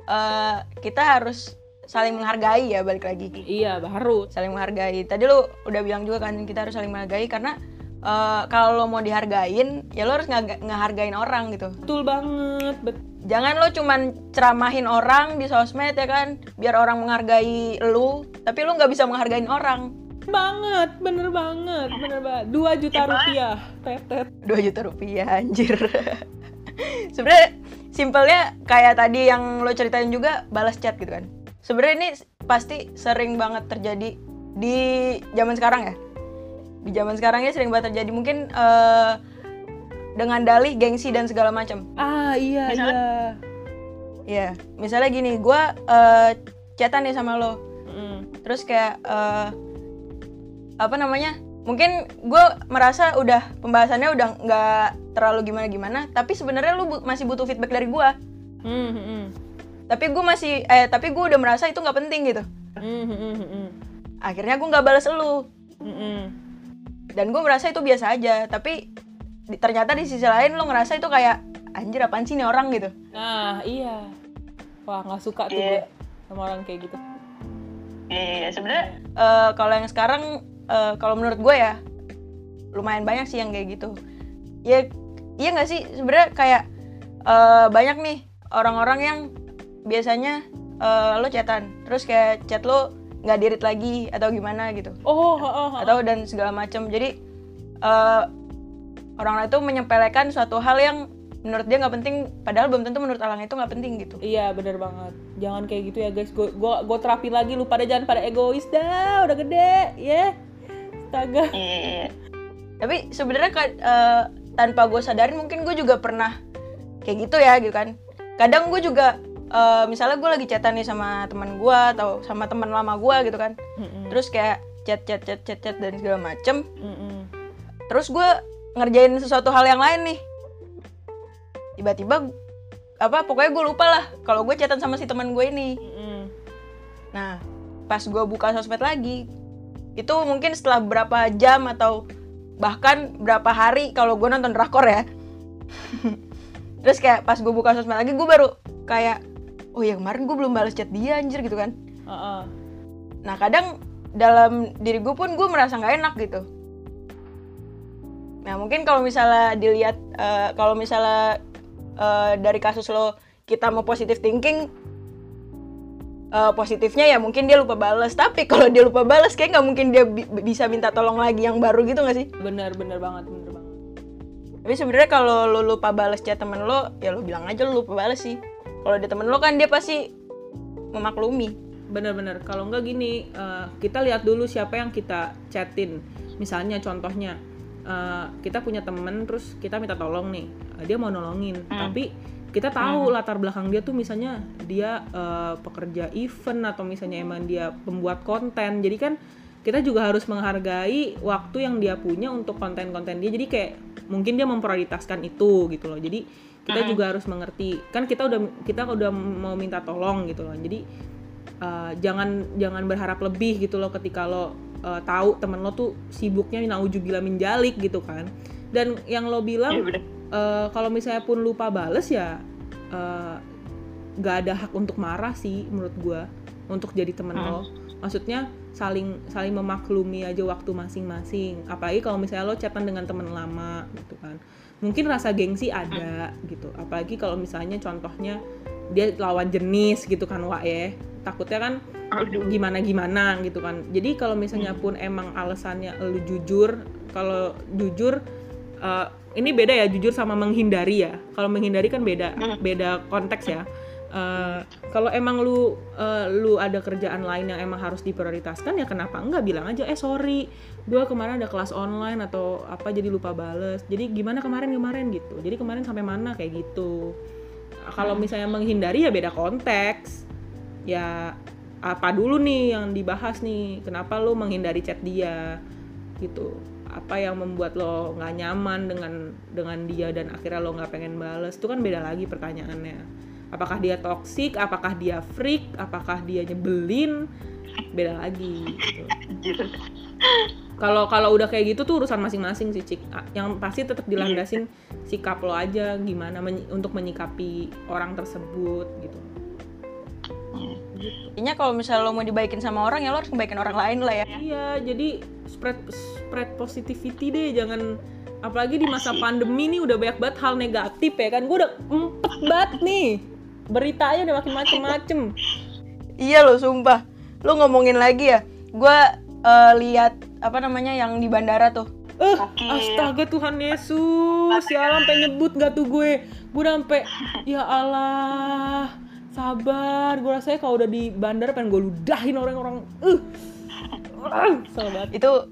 eh, kita harus saling menghargai ya balik lagi. Iya, baru. Saling menghargai. Tadi lu udah bilang juga kan kita harus saling menghargai karena eh, kalau lo mau dihargain ya lo harus ngeha- ngehargain orang gitu. Betul banget. Bet Jangan lo cuman ceramahin orang di sosmed ya kan biar orang menghargai lu tapi lu nggak bisa menghargain orang. banget, bener banget, bener banget. 2 juta rupiah, tetet. 2 juta rupiah anjir. Sebenarnya simpelnya kayak tadi yang lo ceritain juga balas chat gitu kan. Sebenarnya ini pasti sering banget terjadi di zaman sekarang ya. Di zaman sekarang ini sering banget terjadi mungkin eh, dengan dalih gengsi dan segala macam. Ah, iya, Misalnya? iya. Ya, misalnya gini, gua eh, chatan nih sama lo. Mm. Terus kayak eh, apa namanya? Mungkin gue merasa udah pembahasannya udah nggak terlalu gimana-gimana, tapi sebenarnya lu bu- masih butuh feedback dari gue. Mm, mm, mm. Tapi gue masih, eh tapi gue udah merasa itu nggak penting gitu. Mm, mm, mm, mm. Akhirnya gue nggak balas lu, Mm, mm. dan gue merasa itu biasa aja. Tapi di- ternyata di sisi lain lo ngerasa itu kayak anjir apaan sih nih orang gitu. Nah, iya. Wah, nggak suka tuh Iya. gue sama orang kayak gitu. Iya, sebenarnya Eh, kalau yang sekarang, eh, kalau menurut gue ya lumayan banyak sih yang kayak gitu. Ya iya nggak sih sebenarnya kayak eh, banyak nih orang-orang yang biasanya eh, lo chatan, terus kayak chat lo nggak dirit lagi atau gimana gitu, Oh, oh, oh, oh. atau dan segala macam. Jadi eh, orang-orang itu menyepelekan suatu hal yang menurut dia nggak penting, padahal belum tentu menurut orang itu nggak penting gitu. Iya bener banget. Jangan kayak gitu ya guys. Gue gua terapin lagi lu pada jangan pada egois dah. Udah gede, ya. Astaga. iya, tapi sebenarnya eh, tanpa gue sadarin mungkin gue juga pernah kayak gitu ya gitu kan kadang gue juga eh, misalnya gue lagi chatan nih sama teman gue atau sama teman lama gue gitu kan Mm-mm. terus kayak chat chat chat chat chat dan segala macem Mm-mm. terus gue ngerjain sesuatu hal yang lain nih tiba-tiba apa pokoknya gue lupa lah kalau gue chatan sama si teman gue ini Mm-mm. nah pas gue buka sosmed lagi itu mungkin setelah berapa jam atau bahkan berapa hari kalau gue nonton drakor ya terus kayak pas gue buka sosmed lagi gue baru kayak oh ya kemarin gue belum balas chat dia anjir gitu kan Heeh. Nah kadang dalam diri gue pun gue merasa nggak enak gitu. Nah mungkin kalau misalnya dilihat eh, kalau misalnya eh, dari kasus lo kita mau positive thinking eh, positifnya ya mungkin dia lupa balas tapi kalau dia lupa balas kayak nggak mungkin dia bi- bisa minta tolong lagi yang baru gitu nggak sih? bener bener banget bener banget Tapi sebenarnya kalau lo lupa balas chat temen lo ya lo bilang aja lo lupa balas sih. Kalau ada temen lo kan dia pasti memaklumi. bener-bener kalau enggak gini eh, kita lihat dulu siapa yang kita chatin misalnya contohnya eh, kita punya temen terus kita minta tolong nih eh, dia mau nolongin tapi kita tahu latar belakang dia tuh misalnya dia eh, pekerja event atau misalnya emang dia pembuat konten. Jadi kan kita juga harus menghargai waktu yang dia punya untuk konten-konten dia. Jadi kayak mungkin dia memprioritaskan itu gitu loh. Jadi kita juga harus mengerti. Kan kita udah kita udah mau minta tolong gitu loh. Jadi uh, jangan jangan berharap lebih gitu loh ketika lo uh, tahu temen lo tuh sibuknya naujubillah min jalik gitu kan. Dan yang lo bilang bener. Uh, kalau misalnya pun lupa bales ya uh, gak ada hak untuk marah sih menurut gua untuk jadi temen lo. Maksudnya saling saling memaklumi aja waktu masing-masing. Apalagi kalau misalnya lo chatan dengan temen lama gitu kan. Mungkin rasa gengsi ada gitu. Apalagi kalau misalnya contohnya dia lawan jenis gitu kan wa ya. Takutnya kan gimana gimana gitu kan. Jadi kalau misalnya pun emang alasannya lu jujur kalau jujur eh, ini beda ya jujur sama menghindari ya. Kalau menghindari kan beda beda konteks ya. Eh, kalau emang lu eh, lu ada kerjaan lain yang emang harus diprioritaskan ya kenapa enggak? Bilang aja eh sorry gua kemarin ada kelas online atau apa jadi lupa bales. Jadi gimana kemarin kemarin gitu. Jadi kemarin sampai mana? Kayak gitu. Kalau misalnya menghindari ya beda konteks. Ya apa dulu nih yang dibahas nih? Kenapa lo menghindari chat dia? Gitu apa yang membuat lo nggak nyaman dengan dengan dia dan akhirnya lo nggak pengen bales itu kan beda lagi pertanyaannya. Apakah dia toksik apakah dia freak? Apakah dia nyebelin? Beda lagi gitu. Anjir. kalau kalau udah kayak gitu tuh urusan masing-masing sih cik. Yang pasti tetap dilandasin sikap lo aja gimana menyi- untuk menyikapi orang tersebut gitu. Intinya kalau misalnya lo mau dibaikin sama orang ya lo harus ngebaikin orang lain lah ya. Iya, jadi spread spread positivity deh, jangan apalagi di masa pandemi nih udah banyak banget hal negatif ya kan. Gue udah empet banget nih. Beritanya udah makin macem-macem. Iya lo sumpah. Lo ngomongin lagi ya. Gue eh, lihat apa namanya yang di bandara tuh. Eh, Oke. astaga Tuhan Yesus, ya Allah sampai nyebut gak tuh gue. Gue udah sampai ya Allah, sabar. Gue rasanya kalau udah di bandara pengen gue ludahin orang-orang. Uh. Uh, banget. Itu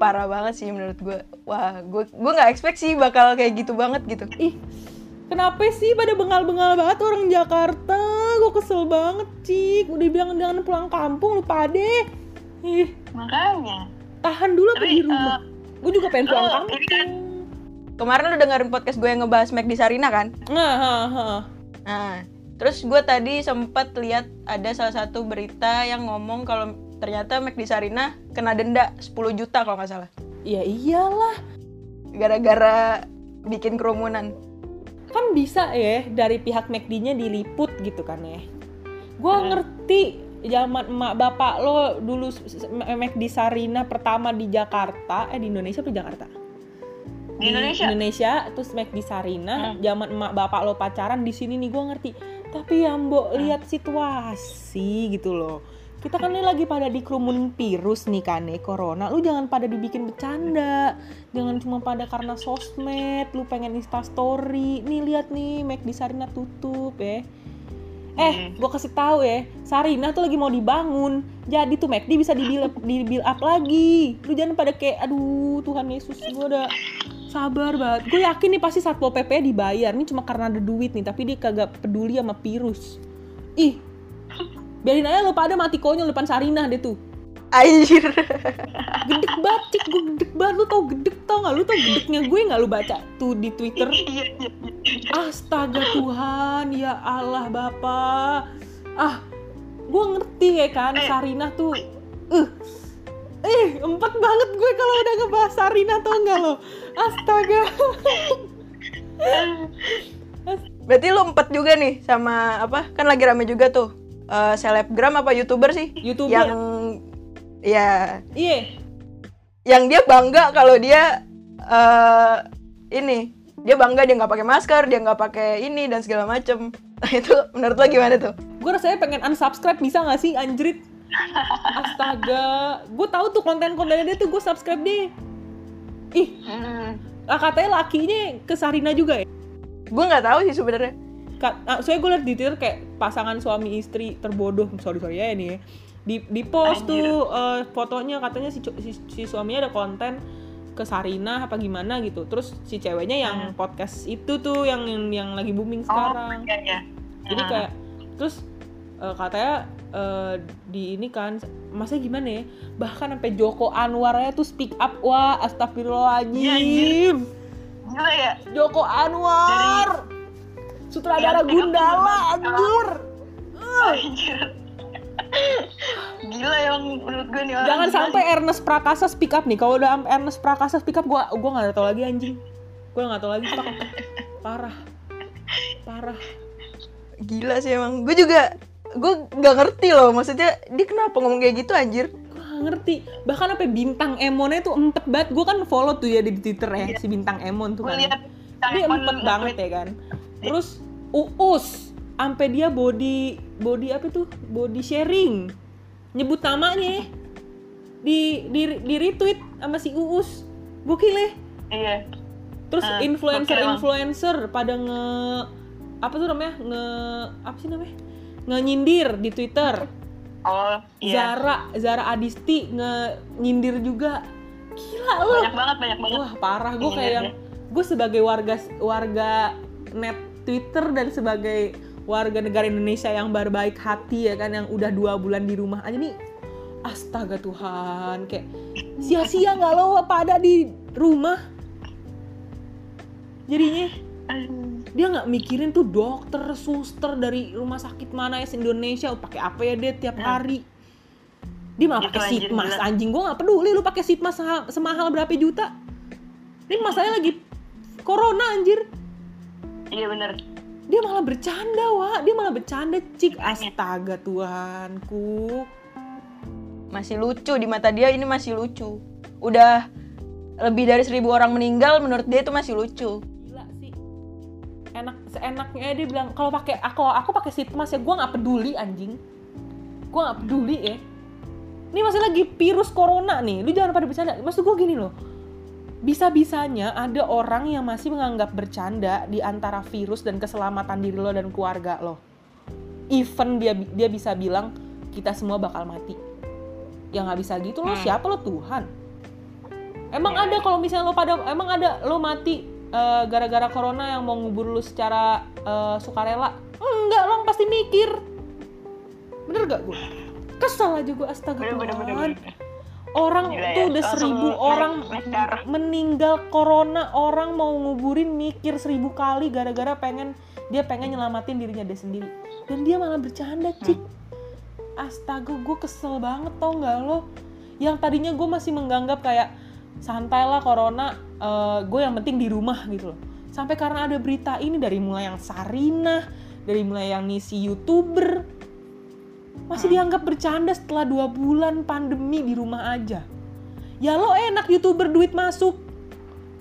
parah banget sih menurut gue. Wah, gue gue nggak expect sih bakal kayak gitu banget gitu. Ih, kenapa sih pada bengal-bengal banget orang Jakarta? Gue kesel banget, Cik. Udah bilang jangan pulang kampung, lupa deh. Ih, Makanya. tahan dulu apa di Tapi, rumah? gue juga pengen pulang oh, kampung. ini kan- Kemarin lo dengerin podcast gue yang ngebahas Mac di Sarina kan? Nah. Nah, terus gue tadi sempat lihat ada salah satu berita yang ngomong kalau ternyata Mac di Sarina kena denda 10 juta kalau nggak salah. Ya iyalah, Gara-gara bikin kerumunan. kan bisa ya dari pihak McD-nya diliput gitu kan ya. Gua ngerti zaman emak bapak lo dulu McD Sarina pertama di Jakarta, eh di Indonesia apa di Jakarta? Di Indonesia. Indonesia terus McD Sarina, zaman emak bapak lo pacaran di sini nih gua ngerti. Tapi ya mbok lihat situasi gitu loh. Kita kan ini lagi pada dikerumunin virus nih kan nih corona. Lu jangan pada dibikin bercanda. Jangan cuma pada karena sosmed, lu pengen insta story. Nih lihat nih McD Sarina tutup ya. Eh, gua kasih tahu ya, Sarina tuh lagi mau dibangun. Jadi tuh McD bisa di build, di build up lagi. Lu jangan pada kayak aduh Tuhan Yesus gua udah sabar banget. Gue yakin nih pasti Satpol PP dibayar. Nih cuma karena ada duit nih, tapi dia kagak peduli sama virus. Ih, biarin aja lo pada mati konyol depan Sarinah deh tuh. Anjir. gedek banget cik gue gedek banget lu tau gedek tau nggak lu tau gedeknya gue nggak lu baca tuh di twitter Iya, iya, iya. astaga Tuhan ya Allah Bapak ah gue ngerti ya kan Eh. Sarina tuh eh eh empat banget gue kalau udah ngebahas Sarina tau nggak lo astaga Berarti lu empat juga nih sama apa? Kan lagi rame juga tuh. Eh, selebgram apa youtuber sih? youtuber. Yang ya. Iya. Yang dia bangga kalau dia eh ini. Dia bangga dia nggak pakai masker dia nggak pakai ini dan segala macem. Nah, itu menurut lo gimana tuh? Gue rasanya pengen unsubscribe bisa gak sih anjrit? Astaga. Gue tahu tuh konten-kontennya dia tuh gue subscribe deh. Ih. Hmm. ah, katanya lakinya ke Sarina juga ya? Gue nggak tahu sih sebenarnya Ka- ah, soalnya gue liat di Twitter kayak pasangan suami istri terbodoh sorry sorry ya ini ya di di post Anjir. tuh eh, fotonya katanya si, si si suaminya ada konten ke Sarina apa gimana gitu terus si ceweknya yang Hmm. podcast itu tuh yang yang, yang lagi booming sekarang Oh, iya, iya. jadi Ah. kayak terus eh, katanya eh, di ini kan masa gimana ya bahkan sampai Joko Anwarnya tuh speak up wah astagfirullahaladzim Gila ya. Joko Anwar sutradara Gundala anjur. Anjir. Gila yang menurut gue nih orang. jangan gila sampai. Ernest Prakasa speak up nih. Kalau udah Ernest Prakasa speak up gua gua nggak tahu lagi anjing. Gua nggak tahu lagi Pak. parah. Parah. Gila sih emang. Gue juga gue nggak ngerti loh. Maksudnya dia kenapa ngomong kayak gitu anjir? Gua nggak ngerti. Bahkan sampai bintang Emonnya tuh empet banget. Gue kan follow tuh ya di Twitter ya si bintang Emon tuh Gue kan lihat dia empet banget ya kan terus uus sampai dia body body apa tuh? Body sharing. Nyebut namanya. Di di di retweet sama si uus. Gokil ya? Iya. terus Ah, influencer Bang. influencer pada nge apa tuh namanya? Nge apa sih namanya? Nge nyindir di twitter. Oh, iya. Zara Zara Adisti nge nyindir juga. Gila loh Banyak banget, banyak banget. Wah parah. Gue kayak yang gue sebagai warga warga net Twitter dan sebagai warga negara Indonesia yang berbaik hati ya kan yang udah dua bulan di rumah aja nih. Astaga Tuhan kayak sia-sia nggak lo pada di rumah? Jadinya dia nggak mikirin tuh dokter suster dari rumah sakit mana ya Indonesia pakai apa ya dia tiap Nah. hari? Dia malah pakai sitmas anjing gue nggak peduli lu pakai sitmas semahal berapa juta. Ini masalahnya lagi corona anjir Iya bener. dia malah bercanda wah dia malah bercanda cik. Astaga Tuhanku. Masih lucu di mata dia ini masih lucu. Udah lebih dari seribu orang meninggal menurut dia itu masih lucu. Gila sih. Enak seenaknya dia bilang kalau pakai aku aku pakai sitmas ya gue nggak peduli anjing. Gue nggak peduli ya. Ini masih lagi virus corona nih. Lu jangan pada bercanda. Maksud gue gini loh bisa-bisanya ada orang yang masih menganggap bercanda di antara virus dan keselamatan diri lo dan keluarga lo. Even dia dia bisa bilang kita semua bakal mati. Ya nggak bisa gitu lo Hmm. siapa lo? Tuhan. Emang Ya. ada kalau misalnya lo pada emang ada lo mati eh, gara-gara corona yang mau ngubur lu secara eh, sukarela? Enggak lo pasti mikir. Bener gak gue kesel aja gue astaga Bener, bener, bener, Tuhan. bener. Orang Gila tuh ya, udah langsung seribu naik- orang naik meninggal corona orang mau nguburin mikir seribu kali gara-gara pengen dia pengen nyelamatin dirinya dia sendiri. Dan dia malah bercanda cik. Astaga gue kesel banget tau nggak lo? Yang tadinya gue masih menganggap kayak santai lah corona gue yang penting di rumah gitu loh. Sampai karena ada berita ini dari mulai yang Sarina dari mulai yang ngisi youtuber masih dianggap bercanda setelah dua bulan pandemi di rumah aja. Ya lo enak youtuber duit masuk.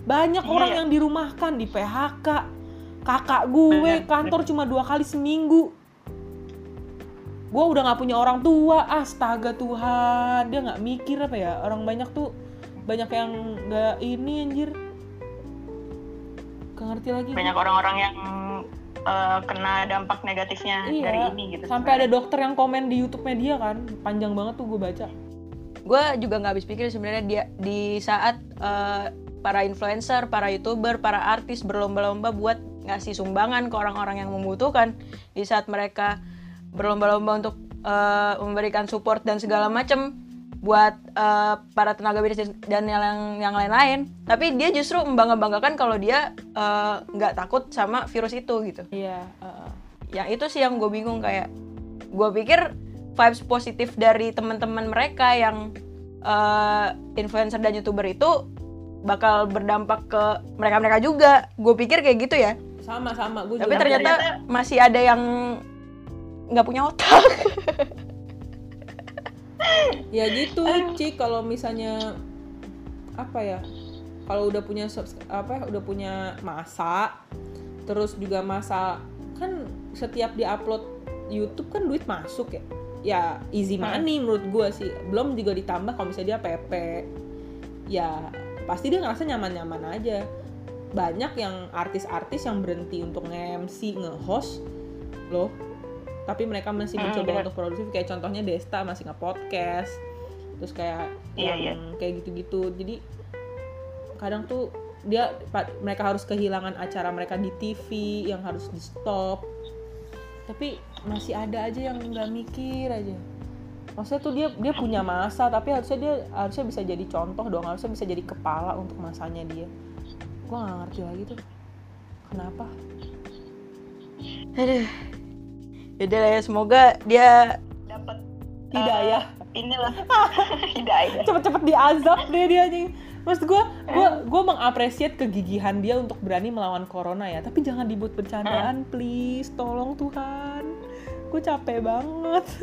Banyak Iya. orang yang dirumahkan di PHK kakak gue kantor cuma dua kali seminggu. Gue udah nggak punya orang tua astaga Tuhan. Dia nggak mikir apa ya orang banyak tuh banyak yang nggak ini anjir. Gak ngerti lagi. Banyak orang-orang yang eh, kena dampak negatifnya Iya, dari ini gitu. sampai ada dokter yang komen di YouTube media kan panjang banget tuh gue baca gue juga nggak habis pikir sebenarnya dia di saat eh, para influencer, para youtuber, para artis berlomba-lomba buat ngasih sumbangan ke orang-orang yang membutuhkan di saat mereka berlomba-lomba untuk eh, memberikan support dan segala macam buat eh, para tenaga medis dan yang yang lain-lain. Tapi dia justru membangga-banggakan kalau dia eh, nggak takut sama virus itu gitu. Iya, uh, yang itu sih yang gue bingung kayak gue pikir vibes positif dari teman-teman mereka yang eh, influencer dan youtuber itu bakal berdampak ke mereka-mereka juga. Gue pikir kayak gitu ya. Sama-sama gue tapi juga. ternyata masih ada yang nggak punya otak ya gitu Cik kalau misalnya apa ya kalau udah punya apa ya, udah punya masa terus juga masa kan setiap diupload YouTube kan duit masuk ya? Ya easy money menurut gue sih. Belum juga ditambah kalau misalnya dia PP ya pasti dia ngerasa nyaman-nyaman aja. Banyak yang artis-artis yang berhenti untuk nge-MC nge-host loh tapi mereka masih Hmm, mencoba bener. untuk produktif kayak contohnya Desta masih nge-podcast terus kayak Iya, yang kayak gitu-gitu. Jadi kadang tuh dia mereka harus kehilangan acara mereka di TV yang harus di stop tapi masih ada aja yang nggak mikir aja. Maksudnya tuh dia dia punya masa tapi harusnya dia harusnya bisa jadi contoh dong harusnya bisa jadi kepala untuk masanya dia. Gua nggak ngerti lagi tuh kenapa? Aduh Yaudah lah ya semoga dia dapat hidayah inilah hidayah cepet-cepet diazab deh dia anjing Maksud gue, gue gue mengapresiat kegigihan dia untuk berani melawan corona ya. Tapi jangan dibuat bercandaan, please. Tolong Tuhan. Gue capek banget.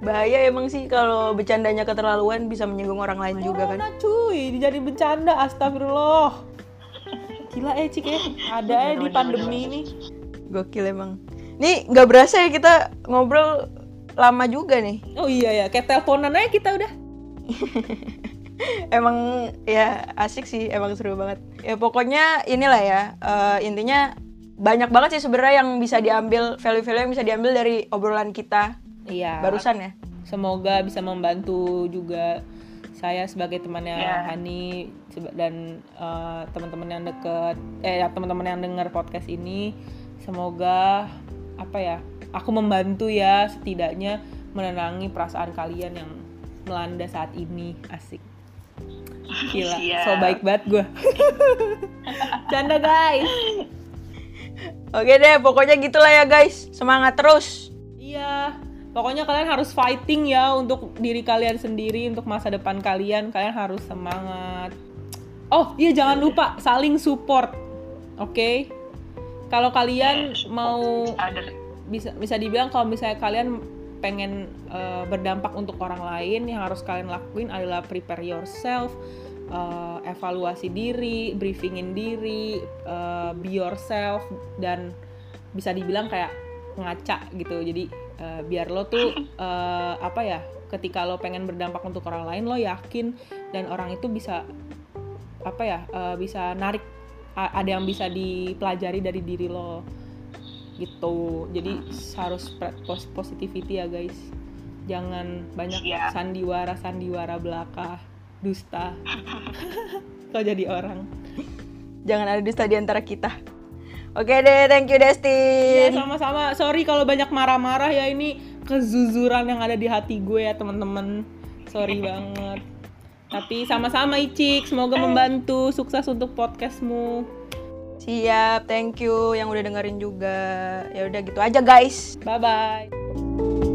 bahaya emang sih kalau bercandanya keterlaluan bisa menyinggung orang lain juga kan Corona cuy, jadi bercanda. Astagfirullah. Gila eh Cik ya. Ada ya di pandemi ini. Gokil emang nih nggak berasa ya kita ngobrol lama juga nih Oh iya ya, kayak teleponan aja kita udah. emang ya asik sih emang seru banget ya pokoknya inilah ya eh, intinya banyak banget sih sebenarnya yang bisa diambil value-value yang bisa diambil dari obrolan kita Iya. barusan ya Semoga bisa membantu juga saya sebagai temannya Ya. Hani dan eh, teman-teman yang deket eh ya, teman-teman yang dengar podcast ini semoga apa ya aku membantu ya setidaknya menenangi perasaan kalian yang melanda saat ini asik gila Siap. so baik banget gue canda guys oke deh pokoknya gitulah ya guys semangat terus Iya, pokoknya kalian harus fighting ya untuk diri kalian sendiri, untuk masa depan kalian. Kalian harus semangat. Oh iya, jangan lupa saling support, oke? Kalau kalian Support mau bisa bisa dibilang kalau misalnya kalian pengen eh, berdampak untuk orang lain, yang harus kalian lakuin adalah prepare yourself, eh, evaluasi diri, briefingin diri, eh, be yourself dan bisa dibilang kayak ngaca gitu. Jadi eh, biar lo tuh eh, apa ya, ketika lo pengen berdampak untuk orang lain, lo yakin dan orang itu bisa apa ya, eh, bisa narik ada yang bisa dipelajari dari diri lo. Gitu. Jadi harus spread pos- positivity ya guys. Jangan banyak Siap. sandiwara sandiwara belaka dusta. Kau jadi orang. Jangan ada dusta di antara kita. Oke deh thank you ya Destin sama-sama. Sorry kalau banyak marah-marah ya ini kezuzuran yang ada di hati gue ya teman-teman. Sorry banget tapi sama-sama Icik semoga membantu. Sukses untuk podcastmu. Siap. Thank you yang udah dengerin juga. Ya udah gitu aja guys. Bye bye